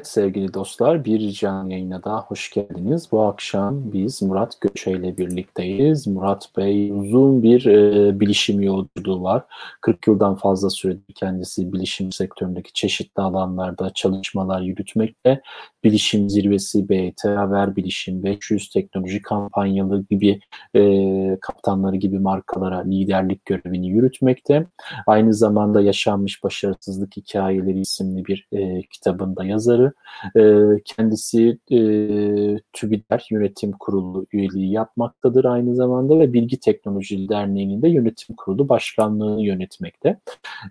Evet sevgili dostlar bir canlı yayına daha hoş geldiniz. Bu akşam biz Murat Göçe ile birlikteyiz. Murat Bey uzun bir e, bilişim yolculuğu var. 40 yıldan fazla süredir kendisi bilişim sektöründeki çeşitli alanlarda çalışmalar yürütmekte. Bilişim Zirvesi, BT Haber, Bilişim 500, Teknoloji Kampanyalı gibi e, kaptanları gibi markalara liderlik görevini yürütmekte. Aynı zamanda Yaşanmış Başarısızlık Hikayeleri isimli bir e, kitabında yazarı. E, kendisi e, TÜBİDER Yönetim Kurulu üyeliği yapmaktadır aynı zamanda ve Bilgi Teknoloji Derneği'nin de yönetim kurulu başkanlığını yönetmekte.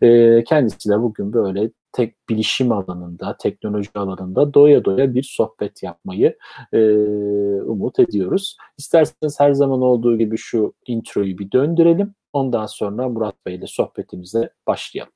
E, kendisi de bugün böyle tek bilişim alanında, teknoloji alanında doya doya bir sohbet yapmayı e, umut ediyoruz. İsterseniz her zaman olduğu gibi şu introyu bir döndürelim. Ondan sonra Murat Bey ile sohbetimize başlayalım.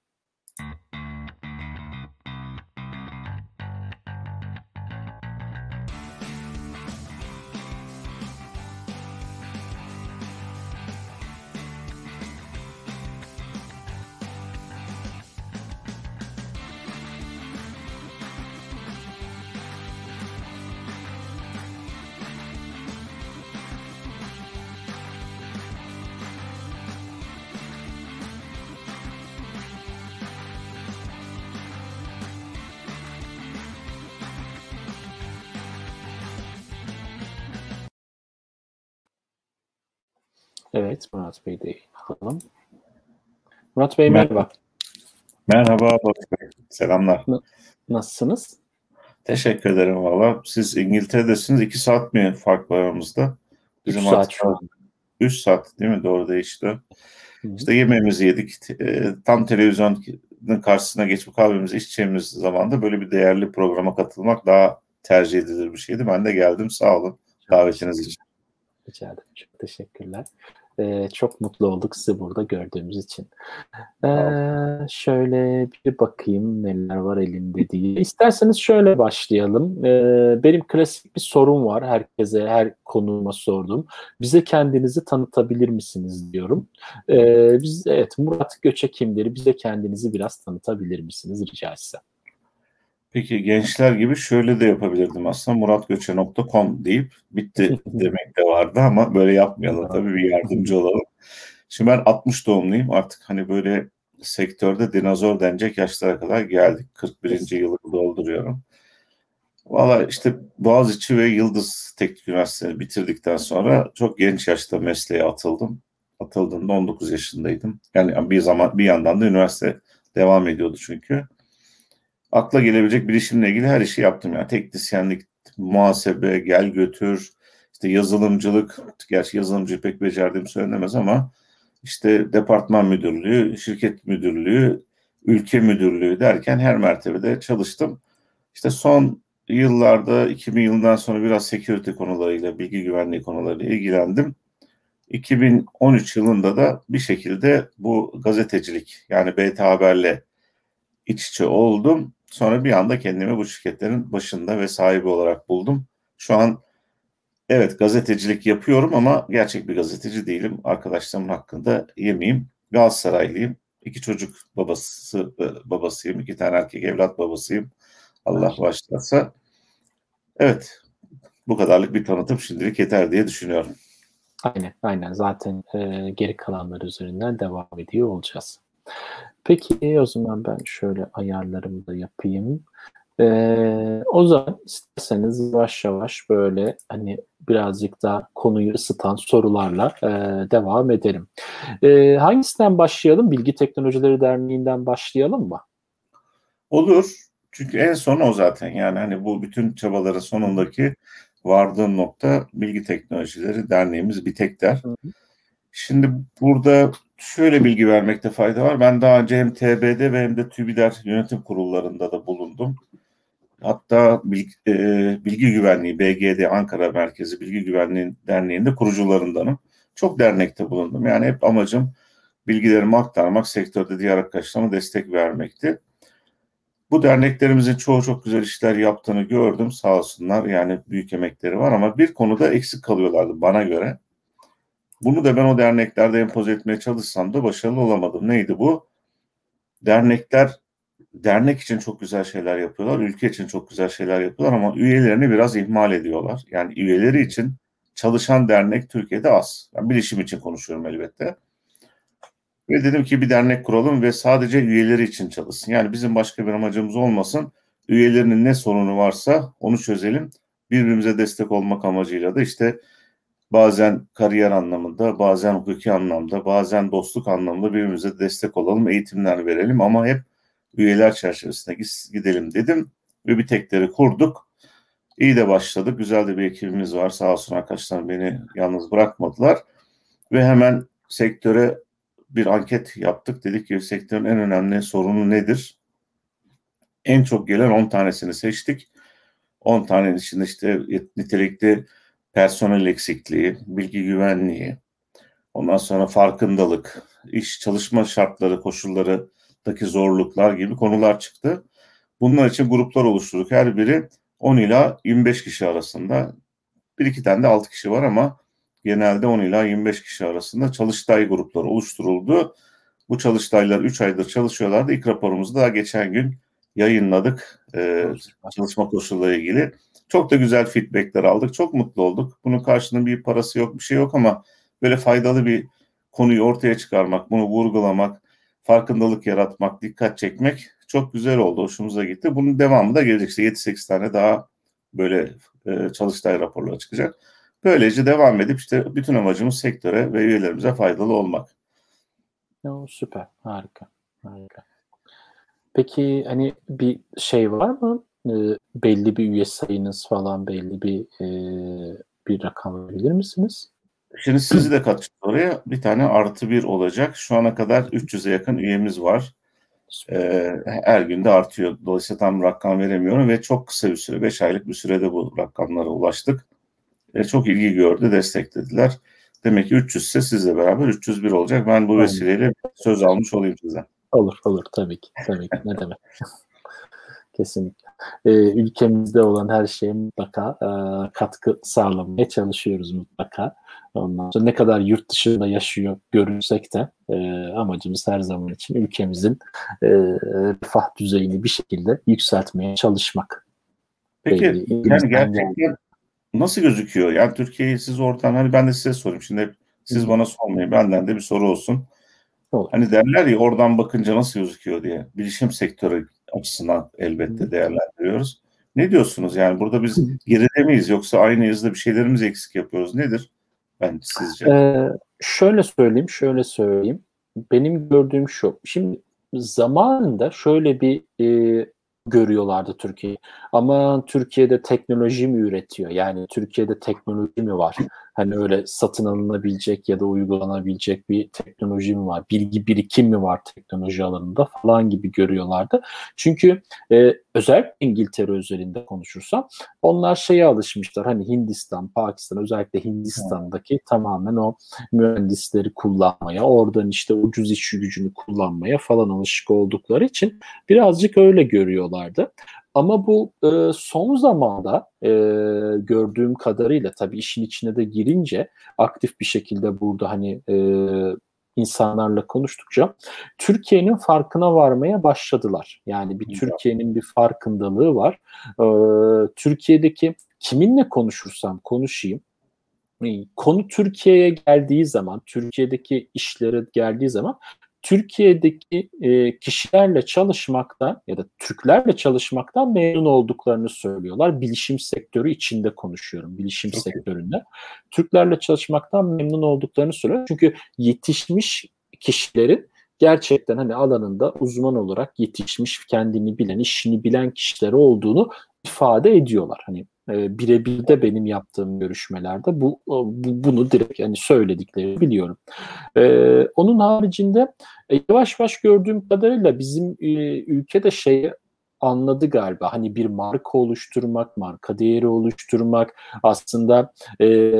Evet, Murat Bey de alalım. Murat Bey merhaba. Merhaba, selamlar. Nasılsınız? Teşekkür ederim valla. Siz İngiltere'desiniz. İki saat mi fark var aramızda? Bizim Üç saat şu an. Üç saat değil mi? Doğru değişti. Hı. İşte yemeğimizi yedik. E, tam televizyonun karşısına geçip kahvemizi içeceğimiz zamanda böyle bir değerli programa katılmak daha tercih edilir bir şeydi. Ben de geldim. Sağ olun davetiniz için. Rica ederim. Çok teşekkürler. Ee, çok mutlu olduk sizi burada gördüğümüz için. Ee, şöyle bir bakayım neler var elimde diye. İsterseniz şöyle başlayalım. Ee, benim klasik bir sorum var. Herkese, her konuma sordum. Bize kendinizi tanıtabilir misiniz diyorum. Ee, biz evet Murat Göçe kimdir? Bize kendinizi biraz tanıtabilir misiniz rica etsem? Peki gençler gibi şöyle de yapabilirdim aslında muratgöçe.com deyip bitti demek de vardı ama böyle yapmayalım tabii bir yardımcı olalım. Şimdi ben 60 doğumluyum artık hani böyle sektörde dinozor denecek yaşlara kadar geldik. 41. yılı dolduruyorum. Valla işte Boğaziçi ve Yıldız Teknik Üniversitesi bitirdikten sonra çok genç yaşta mesleğe atıldım. Atıldığımda 19 yaşındaydım. Yani bir zaman bir yandan da üniversite devam ediyordu çünkü akla gelebilecek bilişimle ilgili her işi yaptım. Yani teknisyenlik, muhasebe, gel götür, işte yazılımcılık, gerçi yazılımcı pek becerdiğim söylenemez ama işte departman müdürlüğü, şirket müdürlüğü, ülke müdürlüğü derken her mertebede çalıştım. İşte son yıllarda 2000 yılından sonra biraz security konularıyla, bilgi güvenliği konularıyla ilgilendim. 2013 yılında da bir şekilde bu gazetecilik yani BT Haber'le iç içe oldum. Sonra bir anda kendimi bu şirketlerin başında ve sahibi olarak buldum. Şu an evet gazetecilik yapıyorum ama gerçek bir gazeteci değilim. Arkadaşlarımın hakkında yemeyeyim. Galatasaraylıyım. İki çocuk babası e, babasıyım. iki tane erkek evlat babasıyım. Allah başlarsa. Evet. Bu kadarlık bir tanıtım şimdilik yeter diye düşünüyorum. Aynen, aynen. Zaten e, geri kalanlar üzerinden devam ediyor olacağız. Peki o zaman ben şöyle ayarlarımı da yapayım. Ee, o zaman isterseniz yavaş yavaş böyle hani birazcık daha konuyu ısıtan sorularla e, devam edelim. E, hangisinden başlayalım? Bilgi Teknolojileri Derneği'nden başlayalım mı? Olur. Çünkü en son o zaten. Yani hani bu bütün çabaların sonundaki vardığım nokta Bilgi Teknolojileri Derneğimiz bir tek der. Hı hı. Şimdi burada şöyle bilgi vermekte fayda var. Ben daha önce hem TBD ve hem de TÜBİDER yönetim kurullarında da bulundum. Hatta bilgi, e, bilgi Güvenliği BGD Ankara Merkezi Bilgi Güvenliği Derneği'nde kurucularındanım. Çok dernekte bulundum. Yani hep amacım bilgilerimi aktarmak, sektörde diğer arkadaşlarıma destek vermekti. Bu derneklerimizin çoğu çok güzel işler yaptığını gördüm sağ olsunlar. Yani büyük emekleri var ama bir konuda eksik kalıyorlardı bana göre. Bunu da ben o derneklerde empoze etmeye çalışsam da başarılı olamadım. Neydi bu? Dernekler dernek için çok güzel şeyler yapıyorlar, ülke için çok güzel şeyler yapıyorlar ama üyelerini biraz ihmal ediyorlar. Yani üyeleri için çalışan dernek Türkiye'de az. Ben bilişim için konuşuyorum elbette. Ve dedim ki bir dernek kuralım ve sadece üyeleri için çalışsın. Yani bizim başka bir amacımız olmasın. Üyelerinin ne sorunu varsa onu çözelim. Birbirimize destek olmak amacıyla da işte bazen kariyer anlamında, bazen hukuki anlamda, bazen dostluk anlamında birbirimize destek olalım, eğitimler verelim ama hep üyeler çerçevesinde gidelim dedim ve bir tekleri kurduk. İyi de başladık. Güzel de bir ekibimiz var. Sağ olsun arkadaşlar beni yalnız bırakmadılar. Ve hemen sektöre bir anket yaptık. Dedik ki sektörün en önemli sorunu nedir? En çok gelen 10 tanesini seçtik. 10 tanenin içinde işte nitelikli personel eksikliği, bilgi güvenliği, ondan sonra farkındalık, iş çalışma şartları, koşullarındaki zorluklar gibi konular çıktı. Bunlar için gruplar oluşturduk. Her biri 10 ila 25 kişi arasında. Bir iki tane de 6 kişi var ama genelde 10 ila 25 kişi arasında çalıştay grupları oluşturuldu. Bu çalıştaylar 3 aydır çalışıyorlardı. İlk raporumuzu daha geçen gün yayınladık. Ee, çalışma koşulları ilgili. Çok da güzel feedbackler aldık. Çok mutlu olduk. Bunun karşılığında bir parası yok, bir şey yok ama böyle faydalı bir konuyu ortaya çıkarmak, bunu vurgulamak, farkındalık yaratmak, dikkat çekmek çok güzel oldu. Hoşumuza gitti. Bunun devamı da gelecek. İşte 7-8 tane daha böyle e, çalıştay raporları çıkacak. Böylece devam edip işte bütün amacımız sektöre ve üyelerimize faydalı olmak. O, süper. Harika. Harika. Peki hani bir şey var mı? E, belli bir üye sayınız falan belli bir e, bir rakam verebilir misiniz? Şimdi sizi de katacağız oraya. Bir tane artı bir olacak. Şu ana kadar 300'e yakın üyemiz var. Ee, her günde artıyor. Dolayısıyla tam rakam veremiyorum ve çok kısa bir süre, 5 aylık bir sürede bu rakamlara ulaştık. E, çok ilgi gördü, desteklediler. Demek ki 300 ise sizle beraber 301 olacak. Ben bu vesileyle söz almış olayım size. Olur, olur tabii ki. Tabii ki. Ne demek. Kesinlikle. Ee, ülkemizde olan her şeye mutlaka e, katkı sağlamaya çalışıyoruz mutlaka. Ondan sonra ne kadar yurt dışında yaşıyor görünsek de e, amacımız her zaman için ülkemizin e, refah düzeyini bir şekilde yükseltmeye çalışmak. Peki Belli, yani gerçekten nasıl gözüküyor? Yani Türkiye'yi siz oradan hani ben de size sorayım şimdi siz bana sormayın benden de bir soru olsun. Olur. Hani derler ya oradan bakınca nasıl gözüküyor diye. Bilişim sektörü açısından elbette değerlendiriyoruz. Ne diyorsunuz? Yani burada biz geride miyiz yoksa aynı hızda bir şeylerimizi eksik yapıyoruz? Nedir? Ben sizce? Ee, şöyle söyleyeyim, şöyle söyleyeyim. Benim gördüğüm şu. Şimdi zamanında şöyle bir e, görüyorlardı Türkiye'yi. Ama Türkiye'de teknoloji mi üretiyor? Yani Türkiye'de teknoloji mi var? Hani öyle satın alınabilecek ya da uygulanabilecek bir teknoloji mi var? Bilgi birikim mi var teknoloji alanında falan gibi görüyorlardı. Çünkü e, özellikle İngiltere özelinde konuşursam onlar şeye alışmışlar. Hani Hindistan, Pakistan özellikle Hindistan'daki tamamen o mühendisleri kullanmaya, oradan işte ucuz iş gücünü kullanmaya falan alışık oldukları için birazcık öyle görüyorlardı. Ama bu e, son zamanda e, gördüğüm kadarıyla tabii işin içine de girince aktif bir şekilde burada hani e, insanlarla konuştukça Türkiye'nin farkına varmaya başladılar. Yani bir Türkiye'nin bir farkındalığı var. E, Türkiye'deki kiminle konuşursam konuşayım konu Türkiye'ye geldiği zaman, Türkiye'deki işlere geldiği zaman Türkiye'deki e, kişilerle çalışmaktan ya da Türklerle çalışmaktan memnun olduklarını söylüyorlar. Bilişim sektörü içinde konuşuyorum. Bilişim Çok sektöründe. Iyi. Türklerle çalışmaktan memnun olduklarını söylüyor. Çünkü yetişmiş kişilerin gerçekten hani alanında uzman olarak yetişmiş, kendini bilen, işini bilen kişiler olduğunu ifade ediyorlar. Hani e, birebir de benim yaptığım görüşmelerde bu, bu bunu direkt yani söyledikleri biliyorum. E, onun haricinde e, yavaş yavaş gördüğüm kadarıyla bizim e, ülkede şey anladı galiba. Hani bir marka oluşturmak, marka değeri oluşturmak aslında e,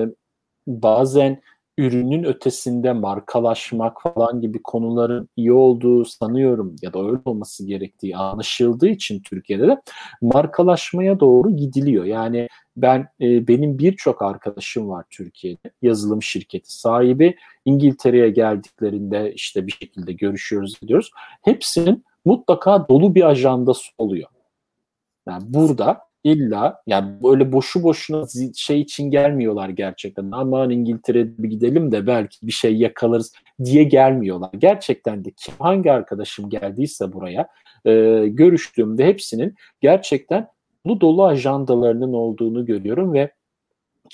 bazen ürünün ötesinde markalaşmak falan gibi konuların iyi olduğu sanıyorum ya da öyle olması gerektiği anlaşıldığı için Türkiye'de de markalaşmaya doğru gidiliyor. Yani ben e, benim birçok arkadaşım var Türkiye'de yazılım şirketi sahibi İngiltere'ye geldiklerinde işte bir şekilde görüşüyoruz diyoruz. Hepsinin mutlaka dolu bir ajandası oluyor. Yani burada illa yani böyle boşu boşuna şey için gelmiyorlar gerçekten. Aman İngiltere'ye bir gidelim de belki bir şey yakalarız diye gelmiyorlar. Gerçekten de kim hangi arkadaşım geldiyse buraya e, görüştüğümde hepsinin gerçekten bu dolu ajandalarının olduğunu görüyorum ve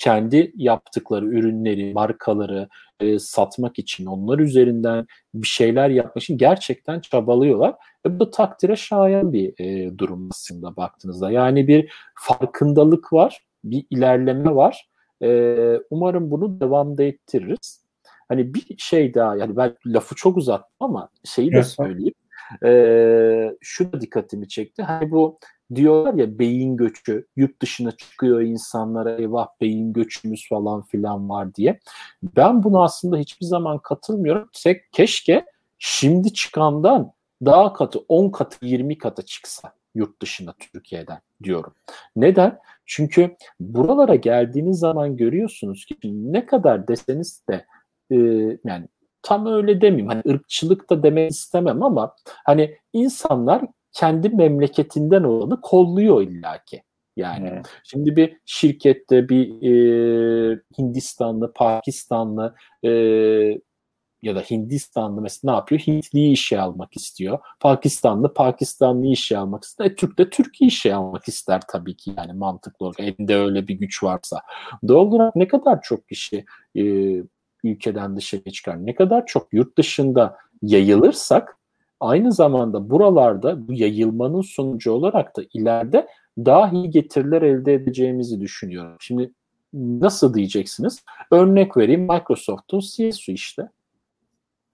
kendi yaptıkları ürünleri, markaları e, satmak için, onlar üzerinden bir şeyler yapmak için gerçekten çabalıyorlar. Ve bu takdire şayan bir e, durum aslında baktığınızda. Yani bir farkındalık var, bir ilerleme var. E, umarım bunu devamda ettiririz. Hani bir şey daha, yani ben lafı çok uzattım ama şeyi de söyleyeyim. E, şu da dikkatimi çekti. Hani bu diyorlar ya beyin göçü, yurt dışına çıkıyor insanlara eyvah beyin göçümüz falan filan var diye. Ben bunu aslında hiçbir zaman katılmıyorum. Tek keşke şimdi çıkandan daha katı 10 katı 20 katı çıksa yurt dışına Türkiye'den diyorum. Neden? Çünkü buralara geldiğiniz zaman görüyorsunuz ki ne kadar deseniz de e, yani tam öyle demeyeyim. Hani ırkçılık da demek istemem ama hani insanlar kendi memleketinden olanı kolluyor illaki. Yani hmm. şimdi bir şirkette bir e, Hindistanlı, Pakistanlı e, ya da Hindistanlı mesela ne yapıyor? Hintliyi işe almak istiyor. Pakistanlı Pakistanlı işe almak ister. E, Türk de Türkiye işe almak ister tabii ki yani mantıklı olarak. Elinde öyle bir güç varsa. Doğal olarak ne kadar çok kişi e, ülkeden dışarı çıkar, ne kadar çok yurt dışında yayılırsak aynı zamanda buralarda bu yayılmanın sonucu olarak da ileride daha iyi getiriler elde edeceğimizi düşünüyorum. Şimdi nasıl diyeceksiniz? Örnek vereyim Microsoft'un CSU işte.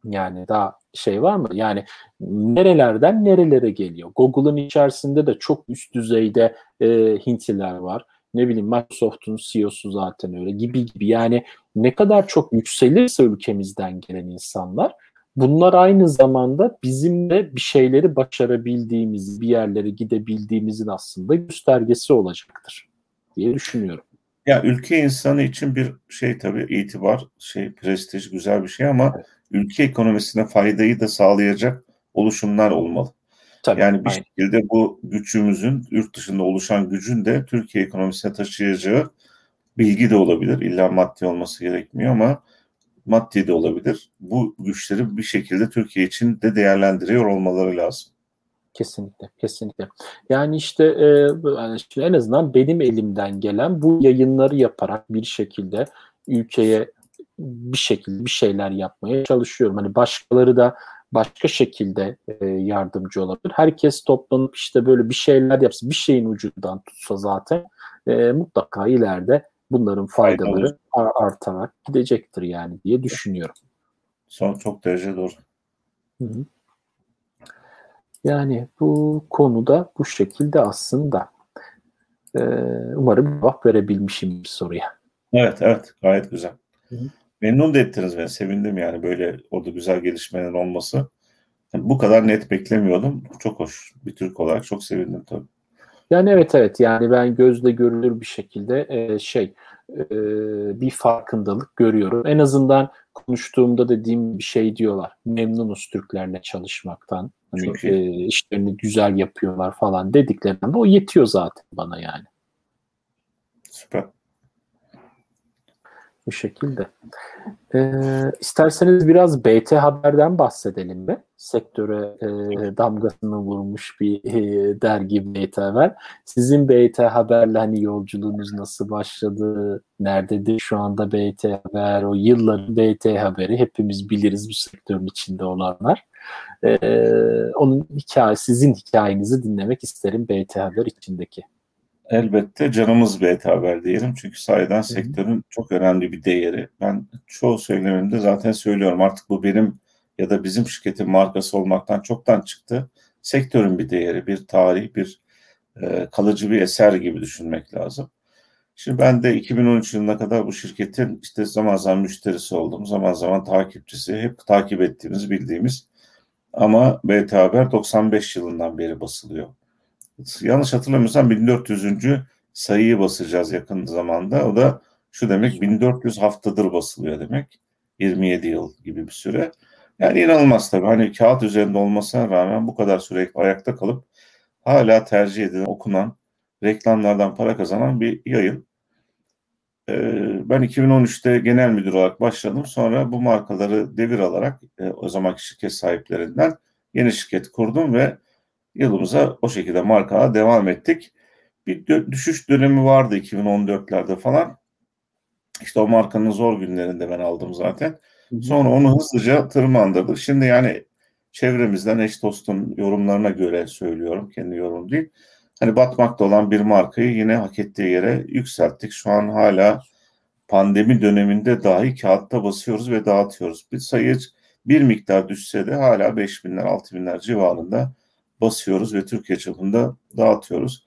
Yani daha şey var mı? Yani nerelerden nerelere geliyor? Google'ın içerisinde de çok üst düzeyde e, Hintliler var. Ne bileyim Microsoft'un CEO'su zaten öyle gibi gibi. Yani ne kadar çok yükselirse ülkemizden gelen insanlar bunlar aynı zamanda bizim de bir şeyleri başarabildiğimiz, bir yerlere gidebildiğimizin aslında göstergesi olacaktır diye düşünüyorum. Ya ülke insanı için bir şey tabii itibar, şey prestij güzel bir şey ama evet. ülke ekonomisine faydayı da sağlayacak oluşumlar olmalı. Tabii, yani bir aynen. şekilde bu gücümüzün, yurt dışında oluşan gücün de Türkiye ekonomisine taşıyacağı bilgi de olabilir. İlla maddi olması gerekmiyor ama maddi de olabilir. Bu güçleri bir şekilde Türkiye için de değerlendiriyor olmaları lazım. Kesinlikle, kesinlikle. Yani işte e, en azından benim elimden gelen bu yayınları yaparak bir şekilde ülkeye bir şekilde bir şeyler yapmaya çalışıyorum. Hani başkaları da başka şekilde e, yardımcı olabilir. Herkes toplanıp işte böyle bir şeyler yapsa, bir şeyin ucundan tutsa zaten e, mutlaka ileride bunların faydaları artarak gidecektir yani diye düşünüyorum. Son çok derece doğru. Hı hı. Yani bu konuda bu şekilde aslında. Ee, umarım cevap verebilmişim bir soruya. Evet, evet. Gayet güzel. Hı hı. Memnun da ettiniz beni. Sevindim yani böyle orada güzel gelişmelerin olması. Bu kadar net beklemiyordum. Çok hoş. Bir Türk olarak çok sevindim tabii. Yani evet evet yani ben gözle görülür bir şekilde e, şey e, bir farkındalık görüyorum. En azından konuştuğumda dediğim bir şey diyorlar. Memnunuz Türklerle çalışmaktan. Hani, e, işlerini güzel yapıyorlar falan dediklerinde o yetiyor zaten bana yani. Süper. Bu şekilde. Ee, isterseniz biraz BT Haber'den bahsedelim mi? Sektöre e, damgasını vurmuş bir e, dergi BT Haber. Sizin BT Haber'le hani yolculuğunuz nasıl başladı? Nerededir şu anda BT Haber? O yılların BT Haber'i hepimiz biliriz bu sektörün içinde olanlar. Ee, onun hikaye, sizin hikayenizi dinlemek isterim BT Haber içindeki. Elbette canımız BT Haber diyelim. Çünkü sayeden sektörün çok önemli bir değeri. Ben çoğu söylemimde zaten söylüyorum artık bu benim ya da bizim şirketin markası olmaktan çoktan çıktı. Sektörün bir değeri, bir tarih, bir e, kalıcı bir eser gibi düşünmek lazım. Şimdi ben de 2013 yılına kadar bu şirketin işte zaman zaman müşterisi oldum, zaman zaman takipçisi, hep takip ettiğimiz, bildiğimiz ama BT Haber 95 yılından beri basılıyor yanlış hatırlamıyorsam 1400. sayıyı basacağız yakın zamanda. O da şu demek 1400 haftadır basılıyor demek. 27 yıl gibi bir süre. Yani inanılmaz tabii. Hani kağıt üzerinde olmasına rağmen bu kadar sürekli ayakta kalıp hala tercih edilen, okunan, reklamlardan para kazanan bir yayın. Ee, ben 2013'te genel müdür olarak başladım. Sonra bu markaları devir alarak e, o zamanki şirket sahiplerinden yeni şirket kurdum ve yılımıza o şekilde markaya devam ettik. Bir düşüş dönemi vardı 2014'lerde falan. İşte o markanın zor günlerinde ben aldım zaten. Sonra onu hızlıca tırmandırdık. Şimdi yani çevremizden eş dostun yorumlarına göre söylüyorum. Kendi yorum değil. Hani batmakta olan bir markayı yine hak ettiği yere yükselttik. Şu an hala pandemi döneminde dahi kağıtta basıyoruz ve dağıtıyoruz. Bir sayı bir miktar düşse de hala 5 binler 6 binler civarında basıyoruz ve Türkiye çapında dağıtıyoruz.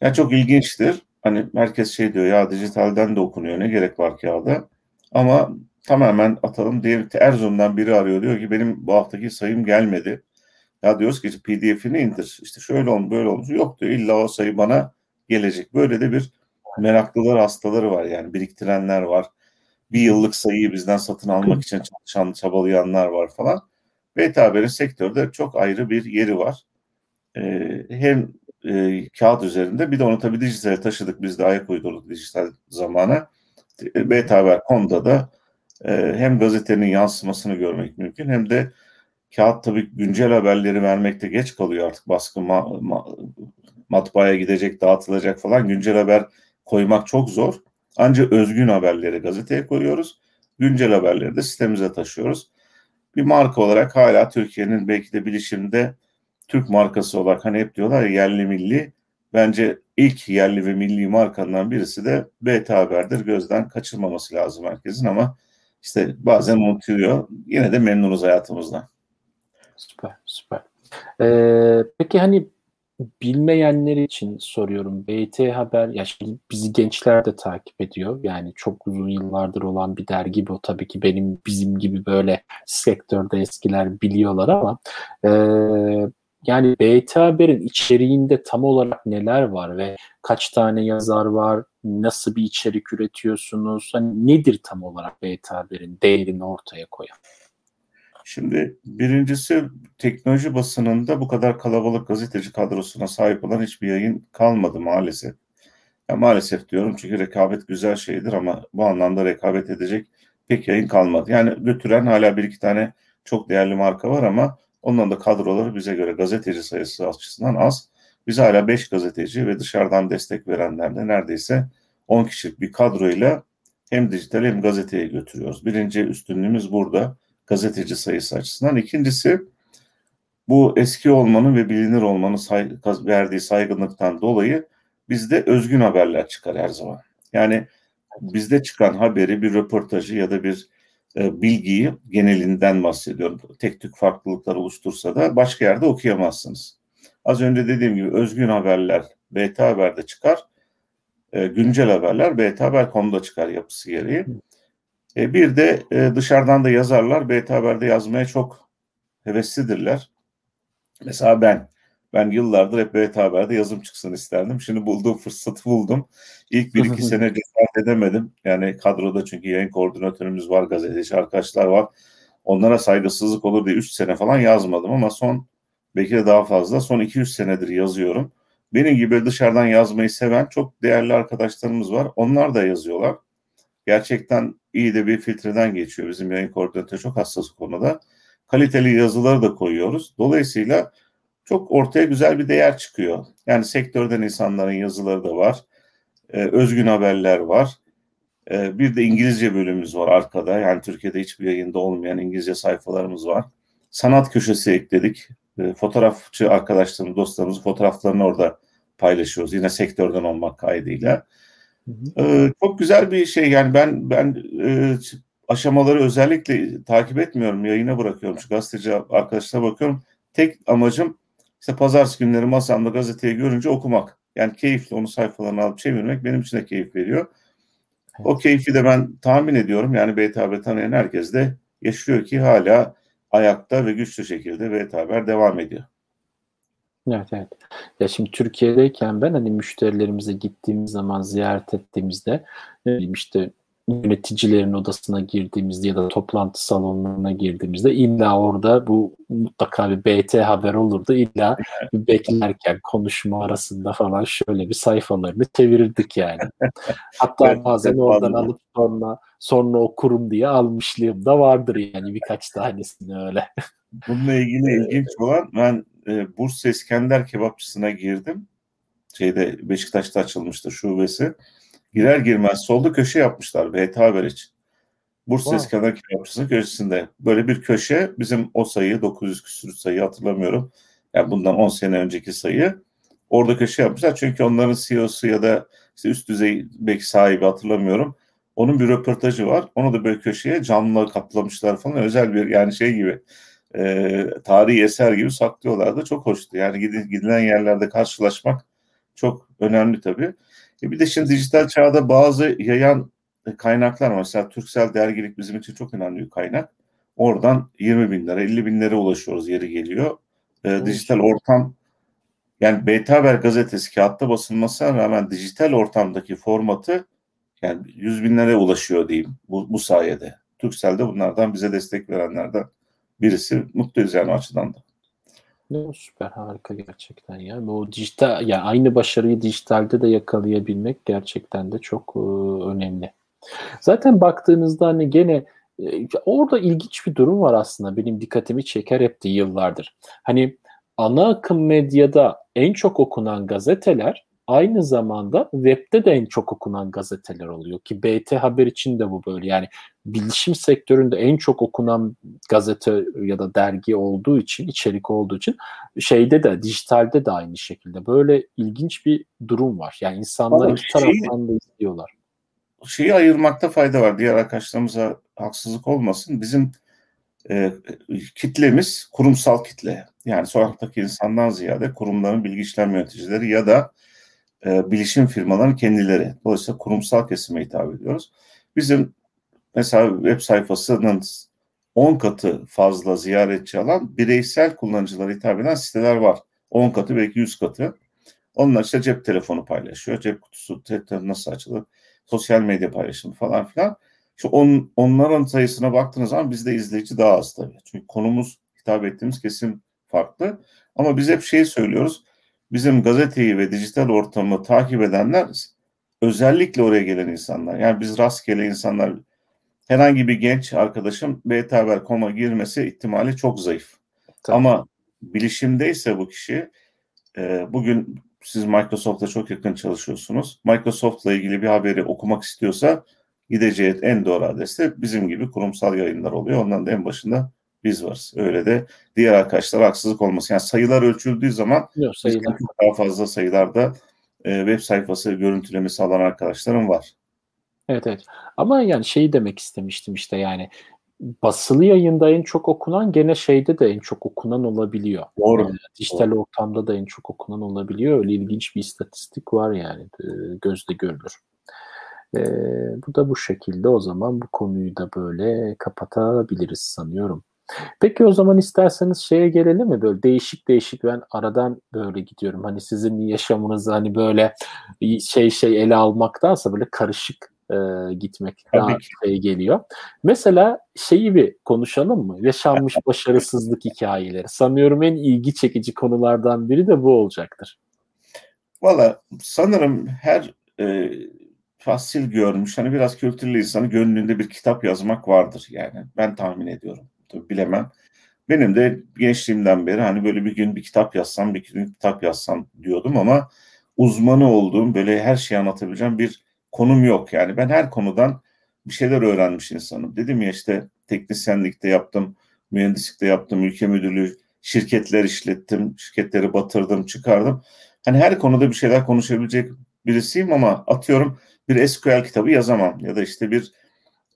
Yani çok ilginçtir. Hani herkes şey diyor ya dijitalden de okunuyor ne gerek var kağıda. Ama tamamen atalım diye Erzurum'dan biri arıyor diyor ki benim bu haftaki sayım gelmedi. Ya diyoruz ki pdf'ini indir. İşte şöyle olmuş böyle olmuş. Yok diyor illa o sayı bana gelecek. Böyle de bir meraklılar hastaları var yani biriktirenler var. Bir yıllık sayıyı bizden satın almak için çalışan çabalayanlar var falan. Beta haberin sektörde çok ayrı bir yeri var. Ee, hem e, kağıt üzerinde bir de onu tabii dijitale taşıdık biz de ayak uydurduk dijital zamana. Beta Haber.com'da da e, hem gazetenin yansımasını görmek mümkün hem de kağıt tabii güncel haberleri vermekte geç kalıyor artık baskı ma, ma, matbaaya gidecek dağıtılacak falan güncel haber koymak çok zor. Ancak özgün haberleri gazeteye koyuyoruz. Güncel haberleri de sistemimize taşıyoruz. Bir marka olarak hala Türkiye'nin belki de bilişimde Türk markası olarak hani hep diyorlar ya yerli milli. Bence ilk yerli ve milli markalarından birisi de BT Haber'dir. Gözden kaçırmaması lazım herkesin ama işte bazen unutuluyor. Yine de memnunuz hayatımızdan. Süper, süper. Ee, peki hani bilmeyenler için soruyorum. BT Haber, ya şimdi bizi gençler de takip ediyor. Yani çok uzun yıllardır olan bir dergi bu. Tabii ki benim bizim gibi böyle sektörde eskiler biliyorlar ama e, yani BT Haber'in içeriğinde tam olarak neler var ve kaç tane yazar var, nasıl bir içerik üretiyorsunuz, hani nedir tam olarak BT Haber'in değerini ortaya koyan? Şimdi birincisi teknoloji basınında bu kadar kalabalık gazeteci kadrosuna sahip olan hiçbir yayın kalmadı maalesef. Ya maalesef diyorum çünkü rekabet güzel şeydir ama bu anlamda rekabet edecek pek yayın kalmadı. Yani götüren hala bir iki tane çok değerli marka var ama onların da kadroları bize göre gazeteci sayısı açısından az. Biz hala 5 gazeteci ve dışarıdan destek verenlerle neredeyse 10 kişilik bir kadroyla hem dijital hem gazeteye götürüyoruz. Birinci üstünlüğümüz burada gazeteci sayısı açısından. İkincisi bu eski olmanın ve bilinir olmanın say verdiği saygınlıktan dolayı bizde özgün haberler çıkar her zaman. Yani bizde çıkan haberi, bir röportajı ya da bir e, bilgiyi genelinden bahsediyorum. Tek tük farklılıklar oluştursa da başka yerde okuyamazsınız. Az önce dediğim gibi özgün haberler BT Haber'de çıkar. E, güncel haberler BT Haber.com'da çıkar yapısı gereği. E, bir de dışarıdan da yazarlar BT Haber'de yazmaya çok heveslidirler. Mesela ben, ben yıllardır hep BT Haber'de yazım çıksın isterdim. Şimdi bulduğum fırsatı buldum. İlk bir iki sene cesaret edemedim. Yani kadroda çünkü yayın koordinatörümüz var, gazeteci arkadaşlar var. Onlara saygısızlık olur diye 3 sene falan yazmadım ama son belki de daha fazla son 2-3 senedir yazıyorum. Benim gibi dışarıdan yazmayı seven çok değerli arkadaşlarımız var. Onlar da yazıyorlar gerçekten iyi de bir filtreden geçiyor. Bizim yayın koordinatörü çok hassas konuda. Kaliteli yazıları da koyuyoruz. Dolayısıyla çok ortaya güzel bir değer çıkıyor. Yani sektörden insanların yazıları da var. Ee, özgün haberler var. Ee, bir de İngilizce bölümümüz var arkada. Yani Türkiye'de hiçbir yayında olmayan İngilizce sayfalarımız var. Sanat köşesi ekledik. Ee, fotoğrafçı arkadaşlarımız, dostlarımız fotoğraflarını orada paylaşıyoruz. Yine sektörden olmak kaydıyla. Ee, çok güzel bir şey yani ben ben e, aşamaları özellikle takip etmiyorum yayına bırakıyorum şu gazeteci arkadaşlara bakıyorum tek amacım işte pazartesi günleri masamda gazeteyi görünce okumak yani keyifli onu sayfalarına alıp çevirmek benim için de keyif veriyor. Evet. O keyfi de ben tahmin ediyorum yani BT tanıyan herkes de yaşıyor ki hala ayakta ve güçlü şekilde BT Haber devam ediyor. Evet, evet. Ya şimdi Türkiye'deyken ben hani müşterilerimize gittiğimiz zaman ziyaret ettiğimizde ne bileyim işte yöneticilerin odasına girdiğimizde ya da toplantı salonlarına girdiğimizde illa orada bu mutlaka bir BT haber olurdu. İlla beklerken konuşma arasında falan şöyle bir sayfalarını çevirirdik yani. Hatta bazen oradan alıp sonra sonra okurum diye almışlığım da vardır yani birkaç tanesini öyle. Bununla ilgili ilginç olan ben e, Bursa İskender kebapçısına girdim. Şeyde Beşiktaş'ta açılmıştı şubesi. Girer girmez solda köşe yapmışlar BT Haber için. Bursa wow. İskender Kebapçısı'nın köşesinde. Böyle bir köşe bizim o sayı 900 küsür sayı hatırlamıyorum. Yani bundan 10 sene önceki sayı. Orada köşe yapmışlar. Çünkü onların CEO'su ya da işte üst düzey belki sahibi hatırlamıyorum. Onun bir röportajı var. Onu da böyle köşeye camla kaplamışlar falan. Özel bir yani şey gibi e, tarihi eser gibi saklıyorlardı. Çok hoştu. Yani gidilen yerlerde karşılaşmak çok önemli tabii. E bir de şimdi dijital çağda bazı yayan kaynaklar var. Mesela Türksel dergilik bizim için çok önemli bir kaynak. Oradan 20 bin lira, 50 bin lira ulaşıyoruz yeri geliyor. E, dijital ortam yani BT Haber gazetesi kağıtta basılmasına rağmen dijital ortamdaki formatı yani 100 bin liraya ulaşıyor diyeyim bu, bu sayede. Türksel de bunlardan bize destek verenlerden birisi. Mutluyuz yani o açıdan da. Ne süper harika gerçekten ya. Bu dijital yani aynı başarıyı dijitalde de yakalayabilmek gerçekten de çok e, önemli. Zaten baktığınızda hani gene e, orada ilginç bir durum var aslında. Benim dikkatimi çeker hep de yıllardır. Hani ana akım medyada en çok okunan gazeteler aynı zamanda webde de en çok okunan gazeteler oluyor ki BT Haber için de bu böyle. Yani bilişim sektöründe en çok okunan gazete ya da dergi olduğu için, içerik olduğu için şeyde de dijitalde de aynı şekilde. Böyle ilginç bir durum var. Yani insanlar iki şey, taraftan da izliyorlar. Şeyi ayırmakta fayda var. Diğer arkadaşlarımıza haksızlık olmasın. Bizim e, kitlemiz kurumsal kitle. Yani sokaktaki insandan ziyade kurumların bilgi işlem yöneticileri ya da e, bilişim firmalarının kendileri. Dolayısıyla kurumsal kesime hitap ediyoruz. Bizim mesela web sayfasının 10 katı fazla ziyaretçi alan bireysel kullanıcılara hitap eden siteler var. 10 katı belki 100 katı. Onlar işte cep telefonu paylaşıyor. Cep kutusu telefonu nasıl açılır? Sosyal medya paylaşımı falan filan. Şu on, onların sayısına baktığınız zaman bizde izleyici daha az tabii. Çünkü konumuz hitap ettiğimiz kesim farklı. Ama biz hep şeyi söylüyoruz bizim gazeteyi ve dijital ortamı takip edenler özellikle oraya gelen insanlar. Yani biz rastgele insanlar herhangi bir genç arkadaşım bthaber.com'a girmesi ihtimali çok zayıf. Tabii. Ama bilişimdeyse bu kişi e, bugün siz Microsoft'la çok yakın çalışıyorsunuz. Microsoft'la ilgili bir haberi okumak istiyorsa gideceği en doğru adres de bizim gibi kurumsal yayınlar oluyor. Ondan da en başında biz varız. Öyle de diğer arkadaşlar haksızlık olmasın. Yani sayılar ölçüldüğü zaman Yok, sayılar. daha fazla sayılarda e, web sayfası görüntülemesi alan arkadaşlarım var. Evet evet. Ama yani şeyi demek istemiştim işte yani basılı yayında en çok okunan gene şeyde de en çok okunan olabiliyor. Doğru. Yani dijital Doğru. ortamda da en çok okunan olabiliyor. Öyle ilginç bir istatistik var yani e, gözde görülür. E, bu da bu şekilde o zaman bu konuyu da böyle kapatabiliriz sanıyorum. Peki o zaman isterseniz şeye gelelim mi? Böyle değişik değişik ben aradan böyle gidiyorum. Hani sizin yaşamınızı hani böyle şey şey ele almaktansa böyle karışık e, gitmek Tabii daha ki. şey geliyor. Mesela şeyi bir konuşalım mı? Yaşanmış başarısızlık hikayeleri. Sanıyorum en ilgi çekici konulardan biri de bu olacaktır. Valla sanırım her e, fasil görmüş hani biraz kültürlü insanı gönlünde bir kitap yazmak vardır yani ben tahmin ediyorum tabii bilemem. Benim de gençliğimden beri hani böyle bir gün bir kitap yazsam, bir gün kitap yazsam diyordum ama uzmanı olduğum, böyle her şeyi anlatabileceğim bir konum yok. Yani ben her konudan bir şeyler öğrenmiş insanım. Dedim ya işte teknisyenlikte yaptım, mühendislikte yaptım, ülke müdürlüğü, şirketler işlettim, şirketleri batırdım, çıkardım. Hani her konuda bir şeyler konuşabilecek birisiyim ama atıyorum bir SQL kitabı yazamam ya da işte bir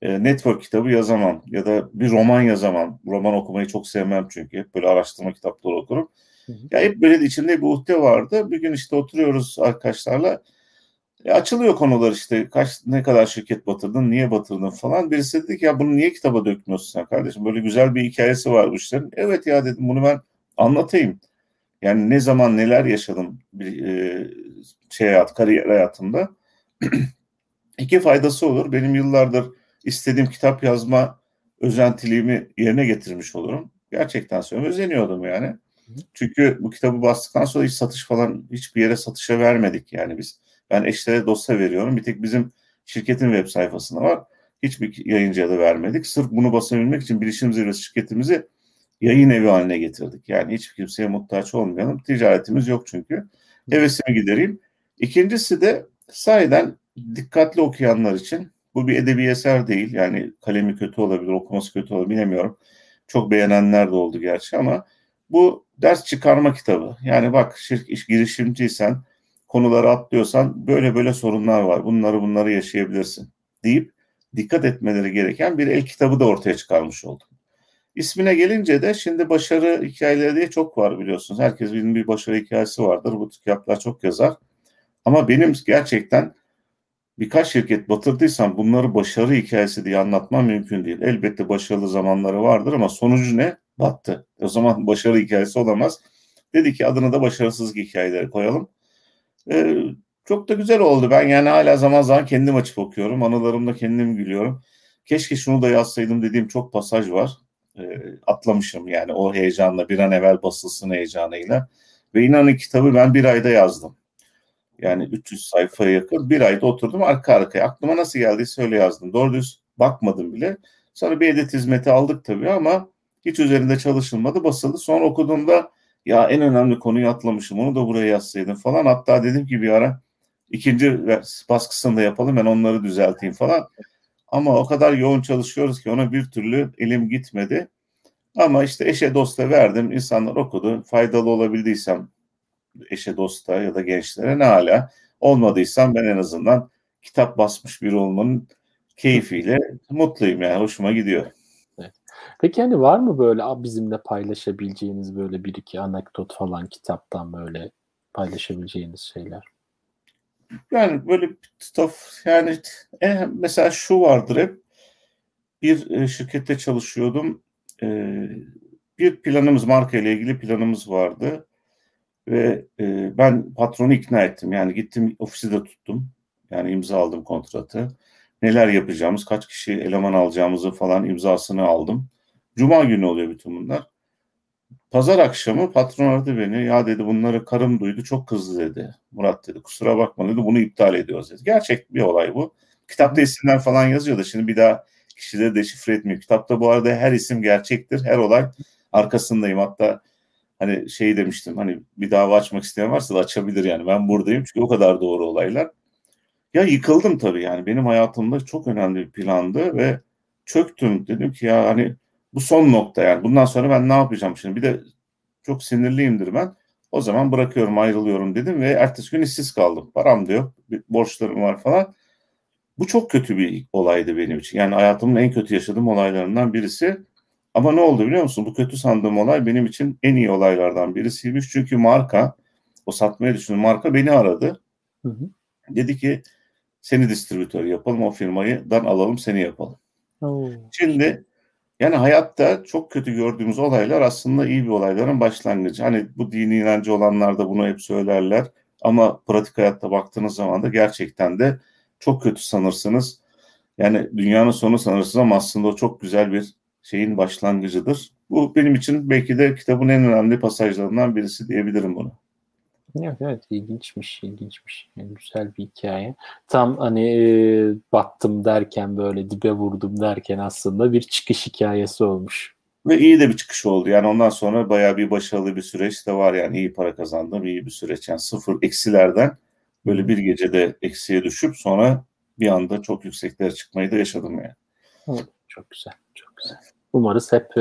e, network kitabı yazamam ya da bir roman yazamam. Roman okumayı çok sevmem çünkü. Hep böyle araştırma kitapları okurum. Hı hı. Ya hep böyle içinde bir uhde vardı. Bir gün işte oturuyoruz arkadaşlarla. E, açılıyor konular işte kaç ne kadar şirket batırdın, niye batırdın falan. Birisi dedi ki ya bunu niye kitaba dökmüyorsun sen kardeşim? Böyle güzel bir hikayesi var bu işlerin. Evet ya dedim bunu ben anlatayım. Yani ne zaman neler yaşadım bir e, şey hayat, kariyer hayatımda. İki faydası olur. Benim yıllardır istediğim kitap yazma özentiliğimi yerine getirmiş olurum. Gerçekten söylüyorum. Özeniyordum yani. Çünkü bu kitabı bastıktan sonra hiç satış falan hiçbir yere satışa vermedik yani biz. Ben eşlere dosya veriyorum. Bir tek bizim şirketin web sayfasında var. Hiçbir yayıncıya da vermedik. Sırf bunu basabilmek için bilişim zirvesi şirketimizi yayın evi haline getirdik. Yani hiç kimseye muhtaç olmayalım. Ticaretimiz yok çünkü. Hevesimi gidereyim. İkincisi de sahiden dikkatli okuyanlar için bu bir edebi eser değil. Yani kalemi kötü olabilir, okuması kötü olabilir bilemiyorum. Çok beğenenler de oldu gerçi ama bu ders çıkarma kitabı. Yani bak şirk, iş, girişimciysen, konuları atlıyorsan böyle böyle sorunlar var. Bunları bunları yaşayabilirsin deyip dikkat etmeleri gereken bir el kitabı da ortaya çıkarmış oldum. İsmine gelince de şimdi başarı hikayeleri diye çok var biliyorsunuz. Herkesin bir başarı hikayesi vardır. Bu kitaplar çok yazar. Ama benim gerçekten birkaç şirket batırdıysam bunları başarı hikayesi diye anlatmam mümkün değil. Elbette başarılı zamanları vardır ama sonucu ne? Battı. O zaman başarı hikayesi olamaz. Dedi ki adını da başarısız hikayeleri koyalım. Ee, çok da güzel oldu. Ben yani hala zaman zaman kendim açıp okuyorum. Anılarımda kendim gülüyorum. Keşke şunu da yazsaydım dediğim çok pasaj var. Ee, atlamışım yani o heyecanla bir an evvel basılsın heyecanıyla. Ve inanın kitabı ben bir ayda yazdım. Yani 300 sayfaya yakın bir ayda oturdum arka arkaya. Aklıma nasıl geldiyse öyle yazdım. Doğru düz bakmadım bile. Sonra bir edit hizmeti aldık tabii ama hiç üzerinde çalışılmadı. Basıldı. Sonra okuduğumda ya en önemli konuyu atlamışım. Onu da buraya yazsaydım falan. Hatta dedim ki bir ara ikinci baskısını da yapalım. Ben onları düzelteyim falan. Ama o kadar yoğun çalışıyoruz ki ona bir türlü elim gitmedi. Ama işte eşe dosta verdim. İnsanlar okudu. Faydalı olabildiysem eşe dosta ya da gençlere ne hala. Olmadıysam ben en azından kitap basmış biri olmanın keyfiyle mutluyum yani. Hoşuma gidiyor. Peki hani var mı böyle bizimle paylaşabileceğiniz böyle bir iki anekdot falan kitaptan böyle paylaşabileceğiniz şeyler? Yani böyle stuff yani e, mesela şu vardır hep bir e, şirkette çalışıyordum. E, bir planımız marka ile ilgili planımız vardı ve e, ben patronu ikna ettim. Yani gittim ofisi de tuttum. Yani imza aldım kontratı. Neler yapacağımız, kaç kişi eleman alacağımızı falan imzasını aldım. Cuma günü oluyor bütün bunlar. Pazar akşamı patron aradı beni. Ya dedi bunları karım duydu çok kızdı dedi. Murat dedi kusura bakma dedi bunu iptal ediyoruz dedi. Gerçek bir olay bu. Kitapta isimler falan yazıyor da şimdi bir daha kişileri deşifre etmiyor. Kitapta bu arada her isim gerçektir. Her olay arkasındayım. Hatta hani şey demiştim hani bir dava açmak isteyen varsa da açabilir yani. Ben buradayım çünkü o kadar doğru olaylar. Ya yıkıldım tabii yani. Benim hayatımda çok önemli bir plandı ve çöktüm. Dedim ki ya hani bu son nokta yani. Bundan sonra ben ne yapacağım şimdi? Bir de çok sinirliyimdir ben. O zaman bırakıyorum, ayrılıyorum dedim ve ertesi gün işsiz kaldım. Param da yok, borçlarım var falan. Bu çok kötü bir olaydı benim için. Yani hayatımın en kötü yaşadığım olaylarından birisi. Ama ne oldu biliyor musun? Bu kötü sandığım olay benim için en iyi olaylardan birisiymiş. Çünkü marka, o satmaya düşündüğüm marka beni aradı. Hı hı. Dedi ki seni distribütör yapalım o firmayı dan alalım seni yapalım. Oo. Şimdi yani hayatta çok kötü gördüğümüz olaylar aslında iyi bir olayların başlangıcı. Hani bu dini inancı olanlar da bunu hep söylerler. Ama pratik hayatta baktığınız zaman da gerçekten de çok kötü sanırsınız. Yani dünyanın sonu sanırsınız ama aslında o çok güzel bir şeyin başlangıcıdır. Bu benim için belki de kitabın en önemli pasajlarından birisi diyebilirim bunu. Evet, evet ilginçmiş, ilginçmiş. Yani güzel bir hikaye. Tam hani e, battım derken böyle dibe vurdum derken aslında bir çıkış hikayesi olmuş. Ve iyi de bir çıkış oldu. Yani ondan sonra bayağı bir başarılı bir süreç de var yani iyi para kazandım, iyi bir süreç. Yani sıfır eksilerden böyle bir gecede eksiye düşüp sonra bir anda çok yükseklere çıkmayı da yaşadım yani. Evet, çok güzel, çok güzel. Umarız hep e,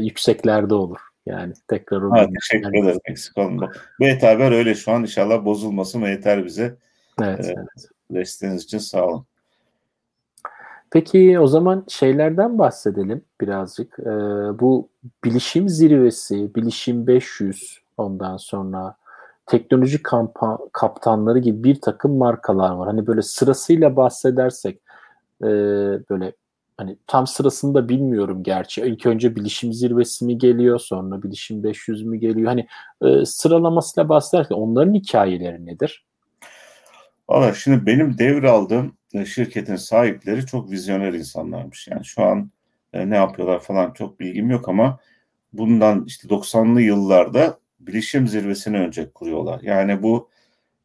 yükseklerde olur. Yani tekrar o ha, Teşekkür yani. ederim eksik olma. Mehmet Haber öyle şu an inşallah bozulmasın ve yeter bize. Evet, ee, evet. Desteğiniz için sağ olun. Peki o zaman şeylerden bahsedelim birazcık. Ee, bu bilişim zirvesi, bilişim 500 ondan sonra teknoloji kampa, kaptanları gibi bir takım markalar var. Hani böyle sırasıyla bahsedersek e, böyle hani tam sırasında bilmiyorum gerçi. İlk önce bilişim zirvesi mi geliyor, sonra bilişim 500 mü geliyor? Hani e, sıralamasıyla bahsederken onların hikayeleri nedir? Valla şimdi benim devraldığım e, şirketin sahipleri çok vizyoner insanlarmış. Yani şu an e, ne yapıyorlar falan çok bilgim yok ama bundan işte 90'lı yıllarda bilişim zirvesini önce kuruyorlar. Yani bu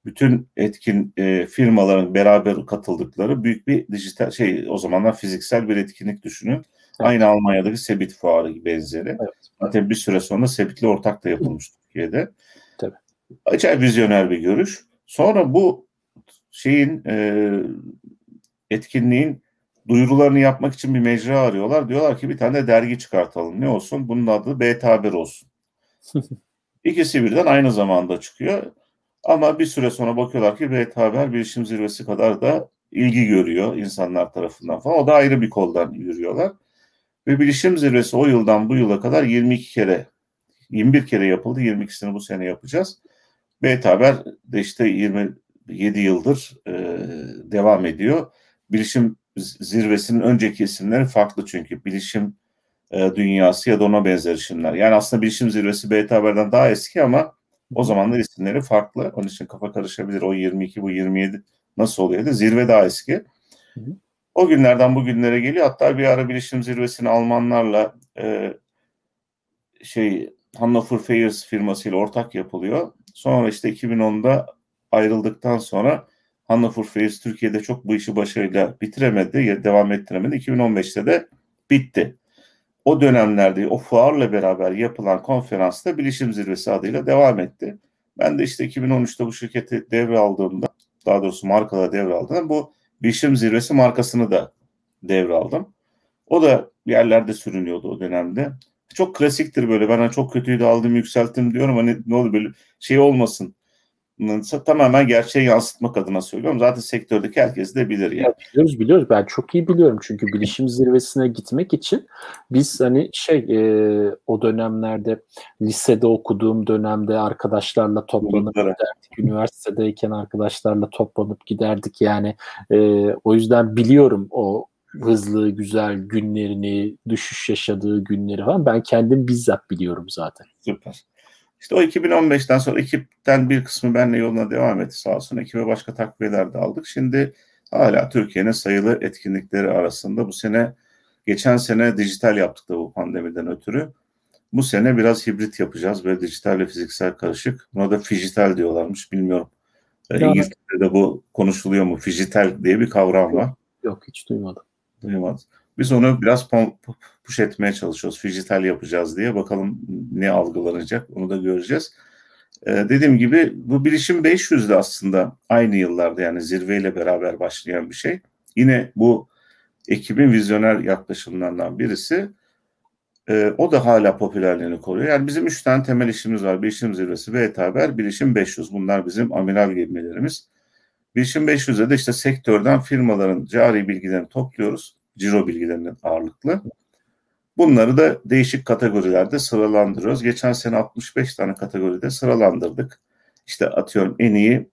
bütün etkin e, firmaların beraber katıldıkları büyük bir dijital şey o zamanlar fiziksel bir etkinlik düşünün. Evet. Aynı Almanya'daki Sebit Fuarı benzeri. Evet. Zaten bir süre sonra Sebit'le ortak da yapılmış Türkiye'de. Tabii. Acayip vizyoner bir görüş. Sonra bu şeyin e, etkinliğin duyurularını yapmak için bir mecra arıyorlar. Diyorlar ki bir tane dergi çıkartalım. Ne olsun? Bunun adı Beta Haber olsun. İkisi birden aynı zamanda çıkıyor. Ama bir süre sonra bakıyorlar ki Beta Haber bilişim zirvesi kadar da ilgi görüyor insanlar tarafından falan. O da ayrı bir koldan yürüyorlar. Ve bilişim zirvesi o yıldan bu yıla kadar 22 kere 21 kere yapıldı. 22'sini bu sene yapacağız. Beta Haber de işte 27 yıldır e, devam ediyor. Bilişim zirvesinin önceki isimleri farklı çünkü. Bilişim e, dünyası ya da ona benzer isimler. Yani aslında bilişim zirvesi Beta Haber'den daha eski ama o zamanlar isimleri farklı. Onun için kafa karışabilir. O 22, bu 27 nasıl oluyordu? Zirve daha eski. O günlerden bugünlere geliyor. Hatta bir ara bilişim zirvesini Almanlarla e, şey Hannover Fairs firmasıyla ortak yapılıyor. Sonra işte 2010'da ayrıldıktan sonra Hannover Fairs Türkiye'de çok bu işi başarıyla bitiremedi, devam ettiremedi. 2015'te de bitti. O dönemlerde o fuarla beraber yapılan konferansta bilişim zirvesi adıyla devam etti. Ben de işte 2013'te bu şirketi devraldığımda, daha doğrusu markada devraldığımda bu bilişim zirvesi markasını da devraldım. O da yerlerde sürünüyordu o dönemde. Çok klasiktir böyle. Ben hani çok kötüydü aldım yükselttim diyorum. Hani ne olur böyle şey olmasın tamamen gerçeği yansıtmak adına söylüyorum. Zaten sektördeki herkes de bilir yani. Ya biliyoruz biliyoruz. Ben çok iyi biliyorum çünkü bilişim zirvesine gitmek için biz hani şey e, o dönemlerde lisede okuduğum dönemde arkadaşlarla toplanıp giderdik. Üniversitedeyken arkadaşlarla toplanıp giderdik yani. E, o yüzden biliyorum o hızlı, güzel günlerini, düşüş yaşadığı günleri falan ben kendim bizzat biliyorum zaten. Süper. İşte o 2015'ten sonra ekipten bir kısmı benle yoluna devam etti sağ olsun. Ekibe başka takviyeler de aldık. Şimdi hala Türkiye'nin sayılı etkinlikleri arasında bu sene geçen sene dijital yaptık da bu pandemiden ötürü. Bu sene biraz hibrit yapacağız. Böyle dijital ve fiziksel karışık. Buna da fijital diyorlarmış bilmiyorum. Ee, yani, İngiltere'de bu konuşuluyor mu? Fijital diye bir kavram var. Yok hiç duymadım. Duymadım. Biz onu biraz push etmeye çalışıyoruz. Fijital yapacağız diye. Bakalım ne algılanacak onu da göreceğiz. Ee, dediğim gibi bu bilişim 500'de aslında aynı yıllarda yani zirveyle beraber başlayan bir şey. Yine bu ekibin vizyoner yaklaşımlarından birisi. Ee, o da hala popülerliğini koruyor. Yani bizim üç tane temel işimiz var. Bilişim zirvesi, Beta Haber, Bilişim 500. Bunlar bizim amiral gemilerimiz. Bilişim 500'de de işte sektörden firmaların cari bilgilerini topluyoruz ciro bilgilerinin ağırlıklı. Bunları da değişik kategorilerde sıralandırıyoruz. Geçen sene 65 tane kategoride sıralandırdık. İşte atıyorum en iyi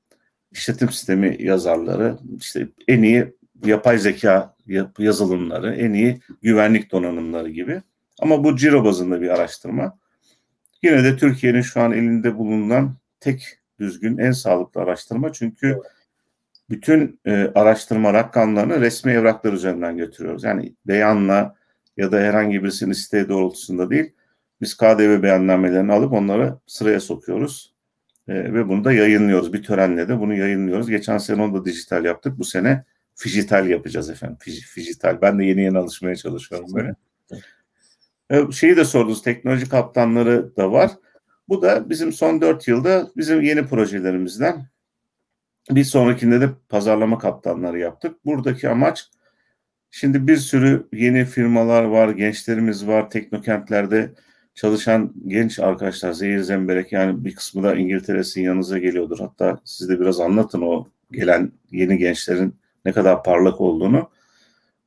işletim sistemi yazarları, işte en iyi yapay zeka yazılımları, en iyi güvenlik donanımları gibi. Ama bu ciro bazında bir araştırma. Yine de Türkiye'nin şu an elinde bulunan tek düzgün en sağlıklı araştırma. Çünkü evet bütün e, araştırma rakamlarını resmi evraklar üzerinden götürüyoruz. Yani beyanla ya da herhangi birisinin isteği doğrultusunda değil. Biz KDV beyannamelerini alıp onları sıraya sokuyoruz. E, ve bunu da yayınlıyoruz. Bir törenle de bunu yayınlıyoruz. Geçen sene onu da dijital yaptık. Bu sene fijital yapacağız efendim. Fij, fijital. Ben de yeni yeni alışmaya çalışıyorum böyle. E, şeyi de sordunuz. Teknoloji kaptanları da var. Bu da bizim son dört yılda bizim yeni projelerimizden bir sonrakinde de pazarlama kaptanları yaptık. Buradaki amaç şimdi bir sürü yeni firmalar var, gençlerimiz var, teknokentlerde çalışan genç arkadaşlar zehir zemberek yani bir kısmı da İngiltere'sin yanınıza geliyordur. Hatta siz de biraz anlatın o gelen yeni gençlerin ne kadar parlak olduğunu.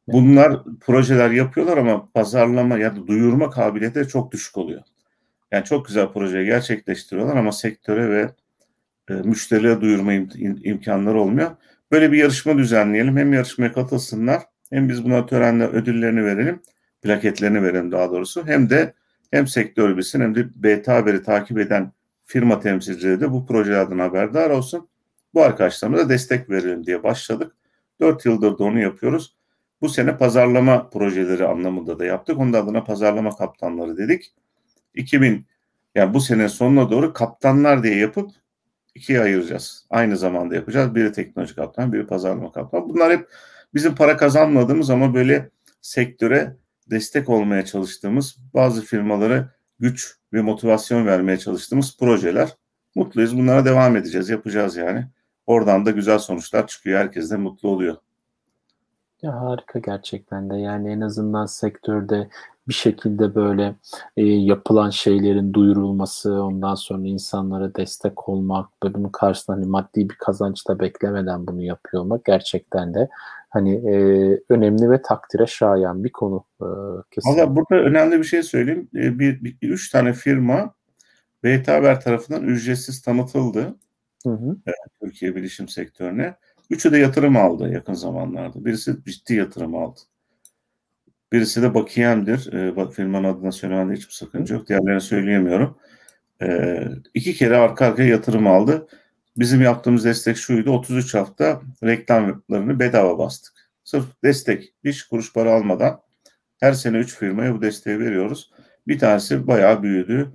Bunlar projeler yapıyorlar ama pazarlama ya da duyurma kabiliyeti çok düşük oluyor. Yani çok güzel proje gerçekleştiriyorlar ama sektöre ve e, müşterilere duyurma im- imkanları olmuyor. Böyle bir yarışma düzenleyelim. Hem yarışmaya katılsınlar hem biz buna törenle ödüllerini verelim. Plaketlerini verelim daha doğrusu. Hem de hem sektör bilsin hem de beta haberi takip eden firma temsilcileri de bu projelerden haberdar olsun. Bu arkadaşlarımıza destek verelim diye başladık. 4 yıldır da onu yapıyoruz. Bu sene pazarlama projeleri anlamında da yaptık. Onun adına pazarlama kaptanları dedik. 2000 yani bu sene sonuna doğru kaptanlar diye yapıp ikiye ayıracağız. Aynı zamanda yapacağız. Biri teknoloji kaptan, biri pazarlama kaptan. Bunlar hep bizim para kazanmadığımız ama böyle sektöre destek olmaya çalıştığımız bazı firmalara güç ve motivasyon vermeye çalıştığımız projeler. Mutluyuz. Bunlara devam edeceğiz. Yapacağız yani. Oradan da güzel sonuçlar çıkıyor. Herkes de mutlu oluyor. Ya harika gerçekten de yani en azından sektörde bir şekilde böyle e, yapılan şeylerin duyurulması, ondan sonra insanlara destek olmak ve bunun karşısında hani maddi bir kazanç da beklemeden bunu yapıyor olmak gerçekten de hani e, önemli ve takdire şayan bir konu e, kesinlikle. Valla burada önemli bir şey söyleyeyim. E, bir, bir, üç tane firma BT Haber tarafından ücretsiz tanıtıldı. Hı hı. E, Türkiye bilişim sektörüne. Üçü de yatırım aldı yakın zamanlarda. Birisi ciddi yatırım aldı. Birisi de Bakiyem'dir. E, firmanın adına söylemende hiçbir sakınca yok. Diğerlerini söyleyemiyorum. E, iki kere arka arkaya yatırım aldı. Bizim yaptığımız destek şuydu. 33 hafta reklamlarını bedava bastık. Sırf destek. Hiç kuruş para almadan her sene 3 firmaya bu desteği veriyoruz. Bir tanesi bayağı büyüdü.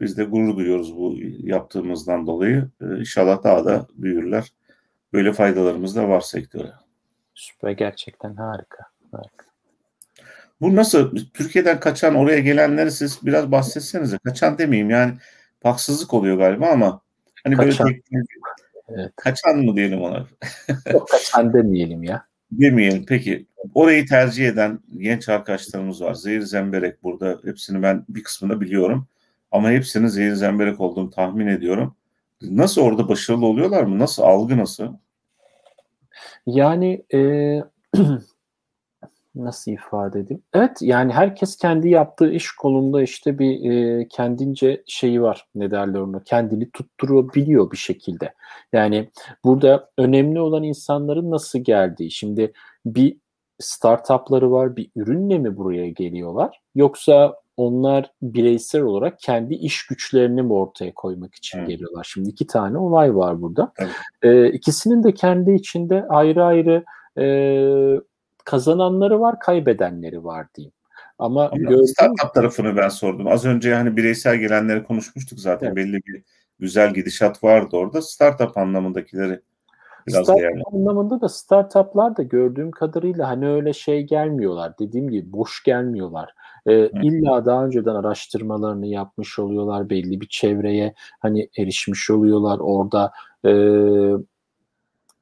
Biz de gurur duyuyoruz bu yaptığımızdan dolayı. Ee, inşallah daha da büyürler. Böyle faydalarımız da var sektöre. Süper gerçekten harika. harika. Bu nasıl? Türkiye'den kaçan oraya gelenleri siz biraz bahsetsenize. Kaçan demeyeyim yani haksızlık oluyor galiba ama hani kaçan. böyle evet. kaçan mı diyelim ona? Yok kaçan demeyelim ya. Demeyelim. Peki orayı tercih eden genç arkadaşlarımız var. Zehir Zemberek burada. Hepsini ben bir kısmını biliyorum. Ama hepsinin Zehir Zemberek olduğunu tahmin ediyorum. Nasıl orada başarılı oluyorlar mı? Nasıl? Algı nasıl? Yani e, nasıl ifade edeyim? Evet yani herkes kendi yaptığı iş kolunda işte bir e, kendince şeyi var ne derler ona kendini tutturabiliyor bir şekilde. Yani burada önemli olan insanların nasıl geldiği. Şimdi bir startupları var bir ürünle mi buraya geliyorlar yoksa onlar bireysel olarak kendi iş güçlerini mi ortaya koymak için evet. geliyorlar. Şimdi iki tane olay var burada. Evet. Ee, ikisinin de kendi içinde ayrı ayrı e, kazananları var, kaybedenleri var diyeyim. Ama, Ama gördüğüm... startup tarafını ben sordum. Az önce hani bireysel gelenleri konuşmuştuk zaten. Evet. Belli bir güzel gidişat vardı orada. Startup anlamındakileri biraz startup değerli. anlamında da startuplar da gördüğüm kadarıyla hani öyle şey gelmiyorlar. Dediğim gibi boş gelmiyorlar. Ee, illa daha önceden araştırmalarını yapmış oluyorlar. Belli bir çevreye hani erişmiş oluyorlar. Orada e,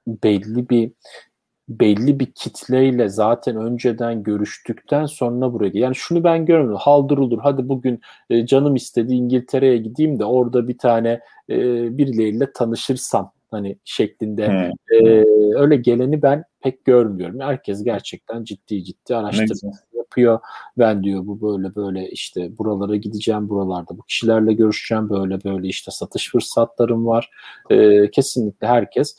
belli bir belli bir kitleyle zaten önceden görüştükten sonra buraya yani şunu ben görmüyorum haldır olur hadi bugün e, canım istedi İngiltere'ye gideyim de orada bir tane e, birileriyle tanışırsam hani şeklinde hmm. e, öyle geleni ben pek görmüyorum. Herkes gerçekten ciddi ciddi araştırma yapıyor. Ben diyor bu böyle böyle işte buralara gideceğim, buralarda bu kişilerle görüşeceğim, böyle böyle işte satış fırsatlarım var. E, kesinlikle herkes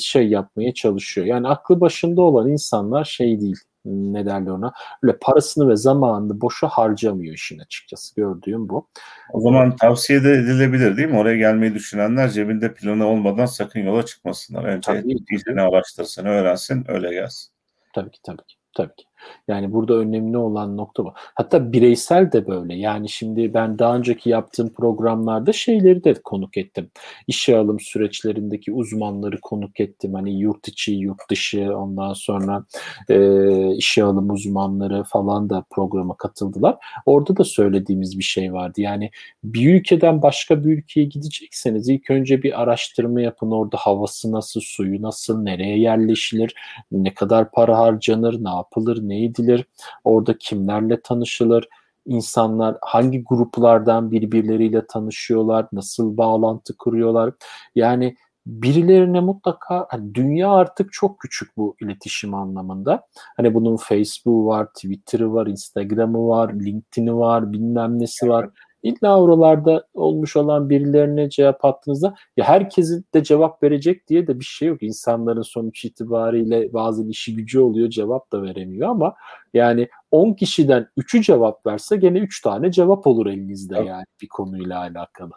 şey yapmaya çalışıyor. Yani aklı başında olan insanlar şey değil ne derler ona öyle parasını ve zamanını boşa harcamıyor işin açıkçası gördüğüm bu. O zaman tavsiye de edilebilir değil mi? Oraya gelmeyi düşünenler cebinde planı olmadan sakın yola çıkmasınlar. Önce dilini araştırsın, öğrensin, öyle gelsin. Tabii ki tabii ki. Tabii ki. Yani burada önemli olan nokta bu. Hatta bireysel de böyle. Yani şimdi ben daha önceki yaptığım programlarda şeyleri de konuk ettim. İşe alım süreçlerindeki uzmanları konuk ettim. Hani yurt içi, yurt dışı ondan sonra e, işe alım uzmanları falan da programa katıldılar. Orada da söylediğimiz bir şey vardı. Yani bir ülkeden başka bir ülkeye gidecekseniz ilk önce bir araştırma yapın. Orada havası nasıl, suyu nasıl, nereye yerleşilir, ne kadar para harcanır, ne yapılır, ne edilir, orada kimlerle tanışılır, insanlar hangi gruplardan birbirleriyle tanışıyorlar, nasıl bağlantı kuruyorlar. Yani birilerine mutlaka hani dünya artık çok küçük bu iletişim anlamında. Hani bunun Facebook'u var, Twitter'ı var, Instagram'ı var, LinkedIn'i var, bilmem nesi var. İlla oralarda olmuş olan birilerine cevap attığınızda ya herkesin de cevap verecek diye de bir şey yok. İnsanların sonuç itibariyle bazı işi gücü oluyor cevap da veremiyor ama yani 10 kişiden 3'ü cevap verse gene 3 tane cevap olur elinizde evet. yani bir konuyla alakalı.